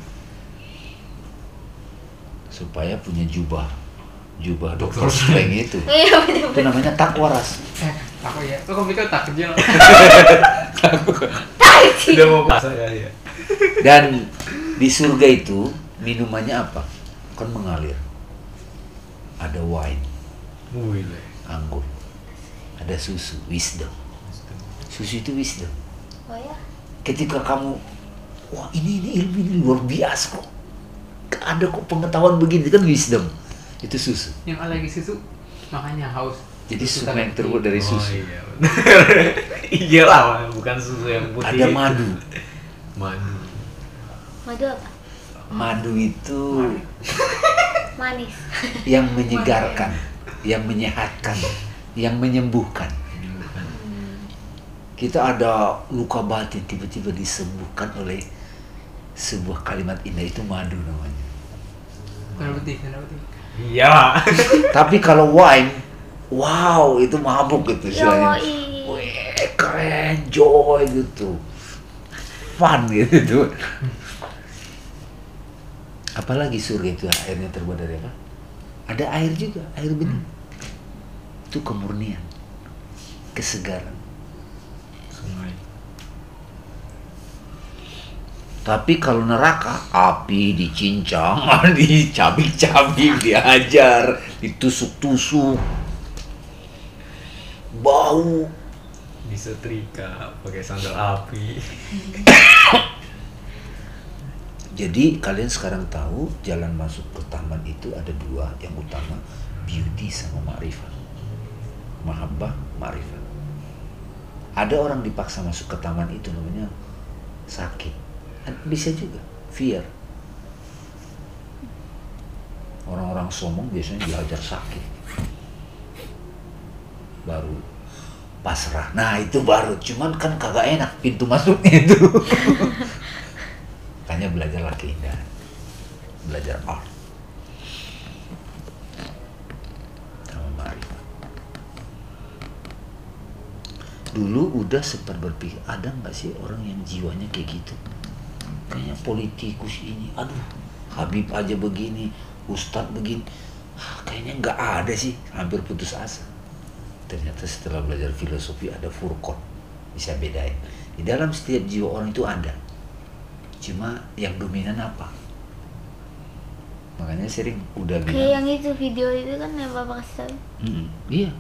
S1: Supaya punya jubah jubah dokter. Streng itu. *laughs*
S3: Iya
S1: itu namanya takwa ras.
S2: Eh, aku ya. Kok kamu pikir tak kecil?
S4: Sudah *laughs* mau puasa ya ya.
S1: dan di surga itu minumannya apa? Kan mengalir. Ada wine Anggur ada susu wisdom. Susu itu wisdom.
S3: Oh ya.
S1: ketika kamu wah ini ini ilmu ini luar biasa kok. Ada kok pengetahuan begini. Kan wisdom. Itu susu.
S2: Yang alergi susu makanya haus.
S1: jadi
S2: Susu
S1: yang terbuat dari
S4: Oh,
S1: susu.
S4: iya *laughs* iya lah, bukan susu yang putih.
S1: ada madu.
S4: Madu.
S3: Madu apa?
S1: madu itu
S3: manis.
S1: Yang menyegarkan, yang menyehatkan, yang menyembuhkan. Kita ada luka batin tiba-tiba disembuhkan oleh sebuah kalimat indah itu madu namanya.
S2: Putih, putih.
S4: Iya. *laughs*
S1: Tapi kalau wine, wow itu mabuk gitu istilahnya. Wih, keren, joy gitu. Fun gitu. Apalagi surga itu airnya terbuat dari apa? Ada air juga, air bening. Itu kemurnian, kesegaran.
S4: Sungai.
S1: Tapi kalau neraka, api dicincang, *laughs* dicabik-cabik, dihajar, ditusuk-tusuk, bau.
S4: Disetrika pakai sandal api. *coughs*
S1: Jadi kalian sekarang tahu jalan masuk ke taman itu ada dua yang utama, beauty sama ma'rifah. Mahabbah, ma'rifah. Ada orang dipaksa masuk ke taman itu namanya sakit. Bisa juga fear. Orang-orang sombong biasanya diajar sakit. Baru pasrah. Nah itu baru, cuman kan kagak enak pintu masuknya itu. *laughs* Makanya belajarlah keindahan. Belajar art. Sama ma'rifah. Dulu udah sempat berpikir, ada nggak sih orang yang jiwanya kayak gitu? Kayaknya politikus ini, aduh, Habib aja begini, Ustadz begini. Ah, Kayaknya nggak ada sih, hampir putus asa. Ternyata setelah belajar filosofi ada furqon, bisa bedain. Di dalam setiap jiwa orang itu ada. Cuma yang dominan apa? Makanya sering udah
S3: kayak
S1: bilang,
S3: yang itu video itu kan yang bapak kasih tahu
S1: "Mm-mm, iya.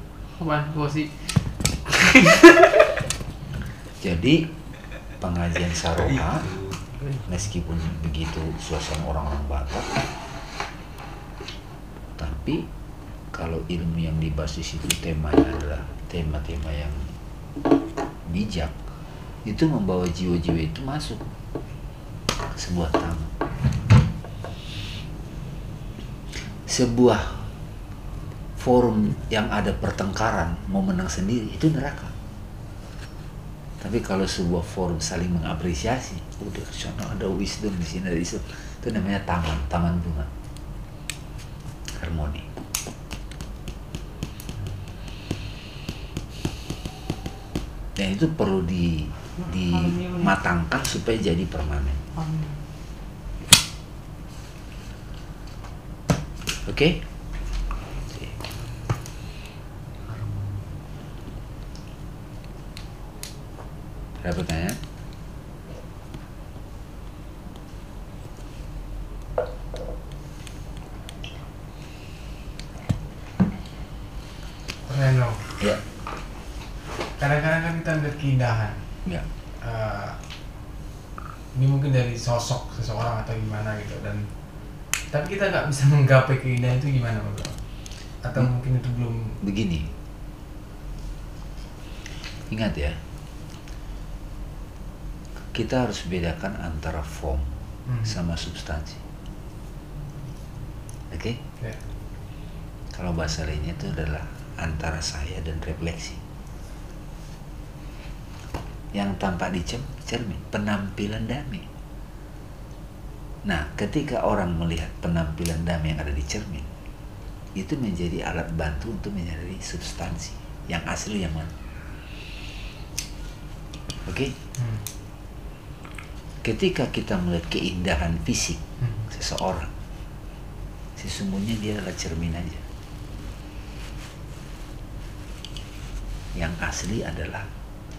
S1: *laughs* Jadi pengajian saroha meskipun begitu suasana orang-orang Batak, tapi kalau ilmu yang dibahas di situ temanya adalah tema-tema yang bijak, itu membawa jiwa-jiwa itu masuk ke sebuah taman. Sebuah forum yang ada pertengkaran mau menang sendiri itu neraka. Tapi kalau sebuah forum saling mengapresiasi, udah sana ada wisdom di sini ada itu, itu namanya taman, taman bunga, harmoni. Dan itu perlu di dimatangkan supaya jadi permanen. Oke? Ada pertanyaan?
S5: Reno,
S1: Ya.
S5: kadang-kadang kan kita melihat keindahan.
S1: Ya.
S5: Eh, ini mungkin dari sosok seseorang atau gimana gitu dan tapi kita nggak bisa *laughs* menggapai keindahan itu gimana bro? Atau
S1: Hmm.
S5: mungkin itu belum
S1: Begini. Ingat ya. Kita harus bedakan antara form
S5: Hmm.
S1: sama substansi. Oke?
S5: ya.
S1: Kalau bahasa lainnya itu adalah antara saya dan refleksi. Yang tampak di cer- cermin, penampilan damai. Nah, ketika orang melihat penampilan damai yang ada di cermin, itu menjadi alat bantu untuk menyadari substansi yang asli yang mana. Oke?
S5: Hmm.
S1: Ketika kita melihat keindahan fisik
S5: Hmm.
S1: seseorang, sesungguhnya dia adalah cermin aja. Yang asli adalah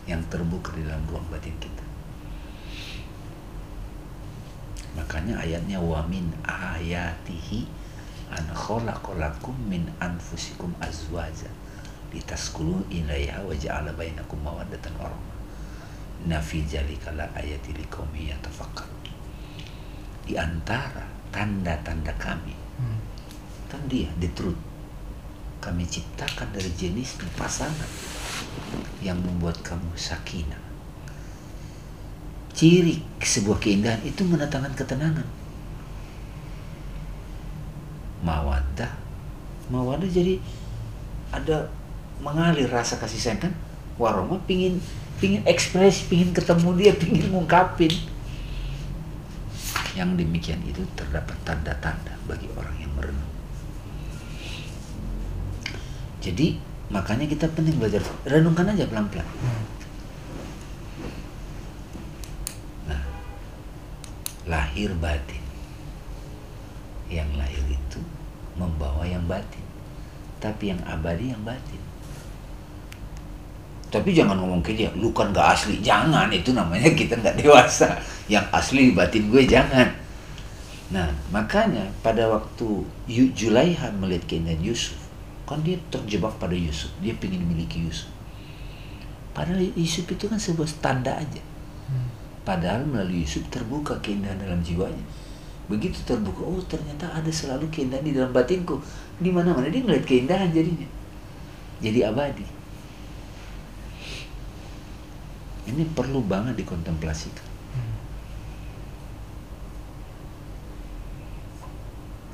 S1: yang terbuka di dalam ruang batin kita. Makanya ayatnya wa min ayatihi an khalaqalakum min anfusikum azwaja litaskunu ilaiha wa ja'ala bainakum mawaddatan wa rahmah. Inna fi dzalika la ayati yatafakkarun. Di antara tanda-tanda kami
S5: Hmm.
S1: kan dia the truth kami ciptakan dari jenis pasangan yang membuat kamu sakinah ciri sebuah keindahan itu mendatangkan ketenangan mawaddah mawaddah jadi ada mengalir rasa kasih sayang kan waroma pingin pingin ekspresi pingin ketemu dia pingin ngungkapin. Yang demikian itu terdapat tanda-tanda bagi orang yang merenung. Jadi makanya kita penting belajar renungkan aja pelan-pelan. Nah lahir batin. Yang lahir itu membawa yang batin. Tapi yang abadi yang batin tapi jangan ngomong ke dia lu kan gak asli. Jangan itu namanya kita nggak dewasa. Yang asli batin gue jangan. Nah makanya pada waktu Yu- Julaiha melihat keindahan Yusuf kan dia terjebak pada Yusuf. Dia ingin memiliki Yusuf. Padahal Yusuf itu kan sebuah tanda aja. Padahal melalui Yusuf terbuka keindahan dalam jiwanya. Begitu terbuka oh ternyata ada selalu keindahan di dalam batinku. Di mana mana dia ngeliat keindahan jadinya. Jadi abadi ini perlu banget dikontemplasikan.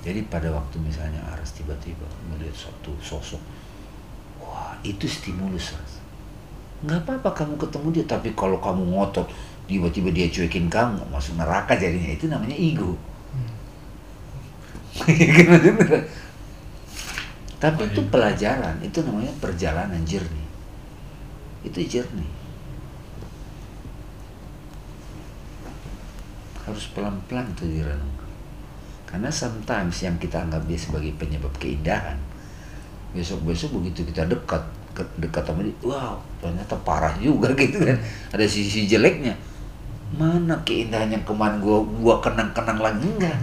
S1: Jadi pada waktu misalnya Aras tiba-tiba melihat suatu sosok wah itu stimulus Ras nggak apa-apa kamu ketemu dia tapi kalau kamu ngotot tiba-tiba dia cuekin kamu masuk neraka jadinya itu namanya ego. *laughs* Tapi itu pelajaran itu namanya perjalanan jernih itu jernih harus pelan-pelan tuh direnung karena sometimes yang kita anggap dia sebagai penyebab keindahan besok-besok begitu kita dekat dekat sama dia wow ternyata parah juga *laughs* gitu kan. Ada sisi jeleknya. Mana keindahan yang kemarin gua gua kenang-kenang lagi. Enggak.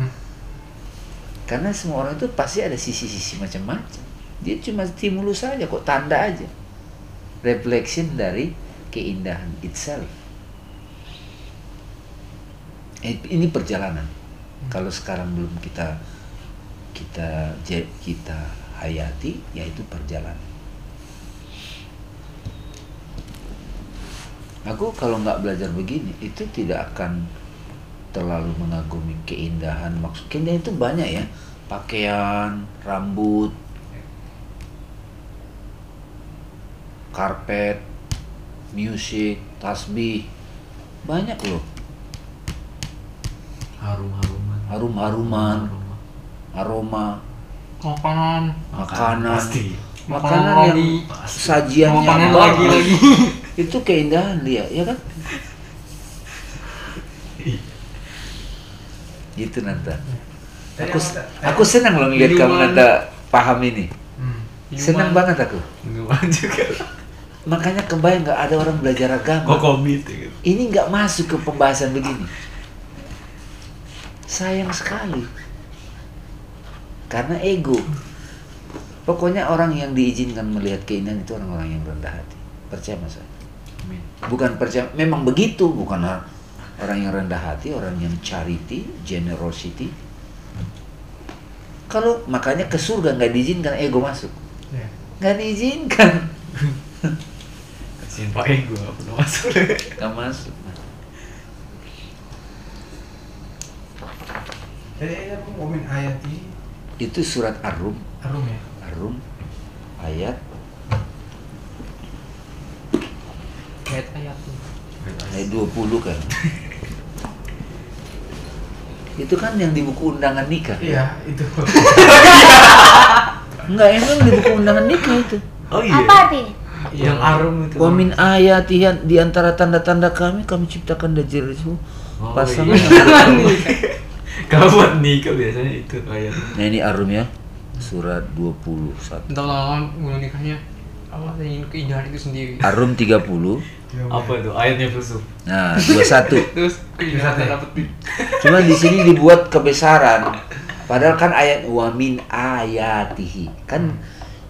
S1: Karena semua orang itu pasti ada sisi-sisi macam-macam. Dia cuma stimulus saja kok tanda aja. Reflection dari keindahan itself Eh, ini perjalanan. Kalau sekarang belum kita kita kita hayati yaitu perjalanan. Aku kalau nggak belajar begini itu tidak akan terlalu mengagumi keindahan maksud. Keindahan itu banyak ya. Pakaian rambut karpet musik tasbih. Banyak loh
S4: harum-haruman.
S1: Harum-haruman.
S4: Aroma.
S1: aroma.
S2: Makanan.
S1: Makanan.
S4: Pasti.
S1: Makanan yang
S2: lagi.
S1: sajiannya
S2: makanan lagi lagi. *laughs*
S1: Itu keindahan dia ya kan? *laughs* Gitu Nanta. Aku aku senang loh ngeliat kamu. Nanta paham ini.
S5: Hmm.
S1: senang banget aku.
S4: Juga.
S1: Makanya kebayang nggak ada orang belajar agama?
S4: Kok komit gitu?
S1: Ini nggak masuk ke pembahasan begini sayang sekali. Karena ego. Pokoknya orang yang diizinkan melihat keindahan itu orang-orang yang rendah hati. Percaya mas saya? Bukan percaya memang begitu. Bukan or- orang yang rendah hati orang yang charity generosity. Kalau makanya ke surga nggak diizinkan ego masuk.
S5: Ya.
S1: nggak diizinkan. *laughs*
S4: Kasihin pak ego gak pernah masuk.
S1: Nggak masuk
S5: Tadi ada apa? Momen ayati
S1: itu surat ar-rum.
S5: Arum ya.
S1: ar-rum. Ayat.
S2: Ayat ayat
S1: ayat 20 kan? *laughs* Itu kan yang di buku undangan nikah.
S5: Iya, itu. *laughs*
S1: enggak emang di buku undangan nikah itu.
S4: Oh
S3: Apa artinya?
S4: yang arum itu.
S1: Wa min ayatihan di antara tanda-tanda kami kami ciptakan dajjalismu
S4: Oh,
S1: pasangan
S4: iya. *laughs* buat nikah biasanya itu? Kayak
S1: Nah ini Arum ya. Surat 21
S2: entah lama gue nikahnya. Allah ingin keindahan itu sendiri.
S1: Arum 30
S4: apa itu? Ayatnya filsuf
S1: Nah 21 *laughs*
S2: terus keindahan
S5: Satu ya?
S2: dapat *laughs* di
S1: Cuma di sini dibuat kebesaran. Padahal kan ayat wa min ayatihi. Kan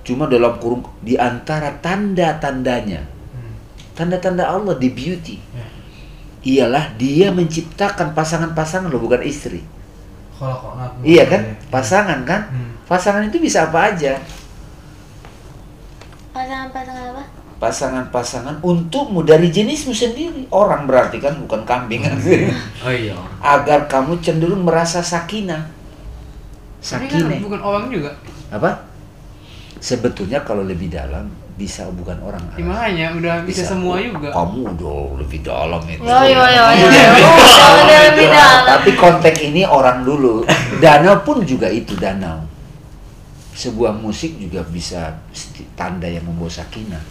S1: cuma dalam kurung di antara tanda-tandanya.
S5: Hmm.
S1: Tanda-tanda Allah di beauty.
S5: Ya.
S1: Ialah dia menciptakan pasangan-pasangan loh bukan istri. Iya kan? Pasangan kan?
S5: Hmm.
S1: Pasangan itu bisa apa aja
S3: Pasangan-pasangan apa?
S1: Pasangan-pasangan untukmu dari jenismu sendiri Orang berarti kan bukan kambing kan *laughs*
S4: oh iya
S1: Agar kamu cenderung merasa sakinah
S2: kan
S1: Sakine.
S2: bukan orang juga.
S1: Apa? Sebetulnya kalau lebih dalam bisa bukan orang
S2: Ya, makanya udah bisa, semua juga.
S1: Kamu udah lebih dalam itu.
S3: Yo yo yo yo. Udah udah lebih dalam.
S1: Tapi konteks ini orang dulu. Danau pun juga itu danau. Sebuah musik juga bisa tanda yang membawa sakinah.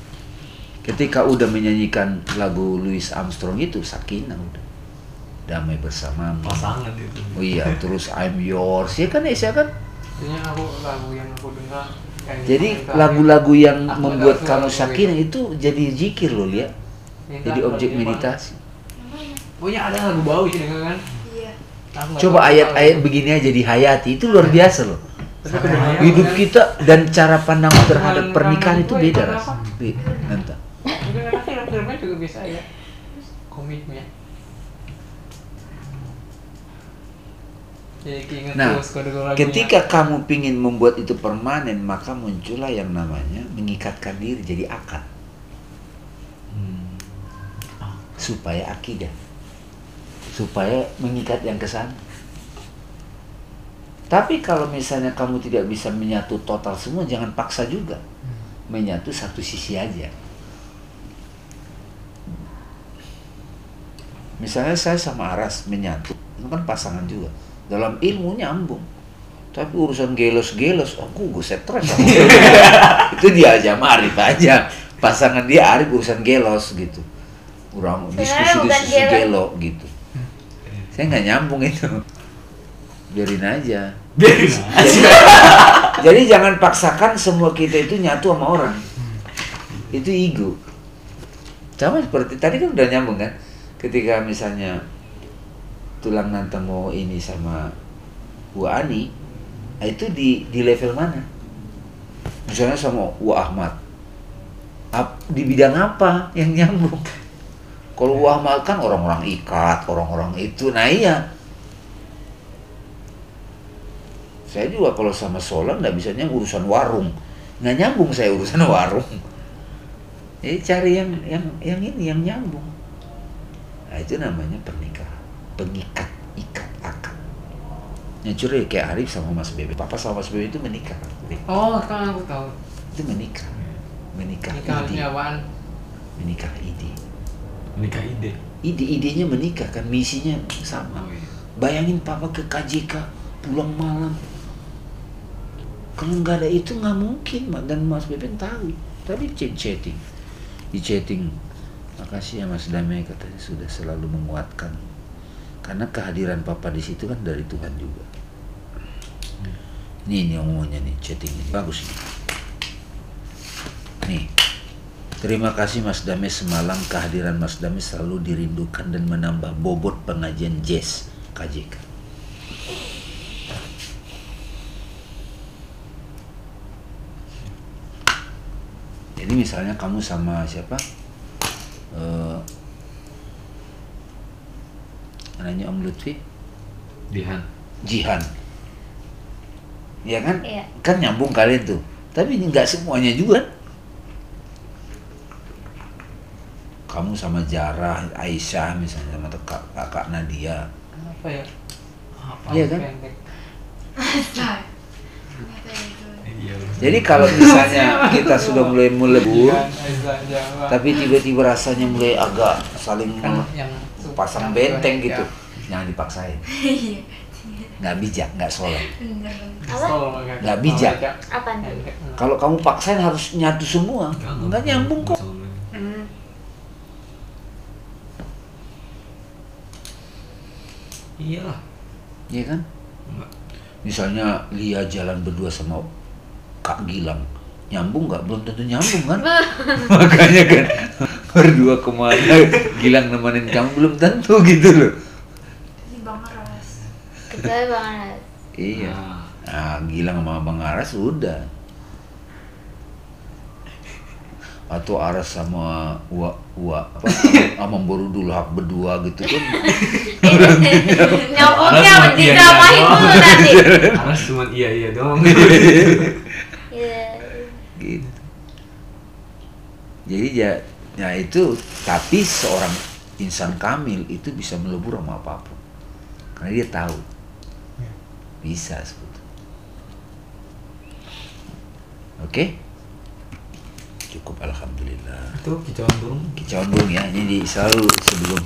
S1: Ketika udah menyanyikan lagu Louis Armstrong itu sakinah udah. Damai bersamamu.
S4: pasangan itu
S1: Oh iya, terus I'm yours. Ya kan Esa kan?
S2: Intinya aku lagu yang aku dengar
S1: Jadi
S2: terakhir,
S1: lagu-lagu yang membuat kamu
S2: lagu
S1: sakinah itu jadi zikir loh, lihat.
S2: yang
S1: Jadi objek meditasi.
S2: Pokoknya ada lagu bau sih dengar kan?
S3: Iya.
S1: Coba ayat-ayat begini aja dihayati itu luar biasa loh.
S2: Kedengaran
S1: Hidup kita dan cara pandang terhadap pernikahan itu beda
S2: gue,
S1: ras.
S2: kenapa?
S1: Bi, nanti.
S2: Juga bisa ya. Komiknya. Jadi keinget
S1: Nah. Ketika kamu pingin membuat itu permanen, maka muncullah yang namanya mengikatkan diri jadi akad
S4: Hmm.
S1: supaya akidah, supaya mengikat yang ke sana. Tapi kalau misalnya kamu tidak bisa menyatu total semua, jangan paksa juga. Menyatu satu sisi aja. Misalnya saya sama Aras menyatu, itu kan pasangan juga. Dalam ilmu nyambung. Tapi urusan gelos-gelos, aku gue stres. itu dia aja, sama Arif aja. Pasangan dia Arif urusan gelos gitu. Orang
S3: bukan
S1: diskusi-diskusi
S3: gelo.
S1: gelo gitu. Saya nggak nyambung itu. Biarin aja.
S4: biarin
S1: Jadi, jadi jangan paksakan semua kita itu nyatu sama orang. Itu ego. Sama seperti tadi kan udah nyambung kan? Ketika misalnya tulang nantang mau ini sama Bu Ani, itu di di level mana? Misalnya sama Bu Ahmad, Ap- di bidang apa yang nyambung? Kalau Bu Ahmad kan orang-orang ikat, orang-orang itu, nah iya. Saya juga kalau sama Solan nggak bisanya urusan warung, nggak nyambung saya urusan *laughs* warung. Jadi cari yang yang yang ini yang nyambung. Nah itu namanya pernikahan, pengikat, ikat, akad. Yang curi kayak Arif sama Mas Bebe, Papa sama Mas Bebe itu menikah,
S2: Oh, sekarang aku tahu.
S1: itu menikah, menikah,
S2: Nikah
S1: ide,
S2: apaan?
S1: menikah ide,
S4: nikah ide
S1: ide idenya menikah kan misinya sama.
S4: oh, iya.
S1: Bayangin Papa ke KJK pulang malam. Kalau nggak ada itu nggak mungkin dan Mas Beben tahu. Tadi chat chatting, di chatting. Makasih ya Mas Damai katanya sudah selalu menguatkan. Karena kehadiran Papa di situ kan dari Tuhan juga. Nih ini omongannya nih chatting ini bagus nih. Nih. Terima kasih Mas Dame semalam kehadiran Mas Dame selalu dirindukan dan menambah bobot pengajian jazz KJK. Jadi misalnya kamu sama siapa? Eh anaknya Om Lutfi,
S4: Dihan
S1: Jihan. Iya kan?
S3: Iya.
S1: Kan nyambung kalian tuh. Tapi nggak semuanya juga. Kamu sama Jarah, Aisyah misalnya sama kakak, kakak Nadia.
S2: Apa ya? Apa
S1: Iya kan?
S4: iya
S1: Jadi kalau misalnya *laughs* kita sudah mulai melebur,
S2: Iya,
S1: tapi tiba-tiba rasanya mulai agak saling
S2: kan yang
S1: pasang benteng
S2: ya.
S1: gitu, jangan dipaksain. Nggak bijak, nggak soleh. Nggak bijak. Kalau kamu paksain harus nyatu semua, nggak nyambung kok.
S3: Hmm.
S4: iyalah
S1: Iya kan?
S4: Enggak.
S1: Misalnya Lia jalan berdua sama Kak Gilang, nyambung nggak? Belum tentu nyambung kan? *laughs* Makanya kan berdua ke mana? Gilang nemenin kamu belum tentu gitu loh.
S3: Kecuali banget.
S1: Iya.
S4: Nah,
S1: Gilang sama Abang Aras udah. Atau Aras sama Ua, Ua apa *laughs* sama Borudul Hak berdua gitu kan. *laughs*
S3: Nyambungnya
S4: Aras
S3: di
S4: iya, iya,
S3: dulu
S4: doang.
S3: nanti.
S4: Aras cuma iya iya doang *laughs*
S3: Iya.
S1: gitu. Jadi ya, ya itu, tapi seorang insan kamil itu bisa melebur sama apa pun. Karena dia tahu. Ya. Bisa sebetulnya. Oke? Okay? Cukup Alhamdulillah.
S4: Itu kicauan burung?
S1: Kicauan burung ya, ini selalu sebelum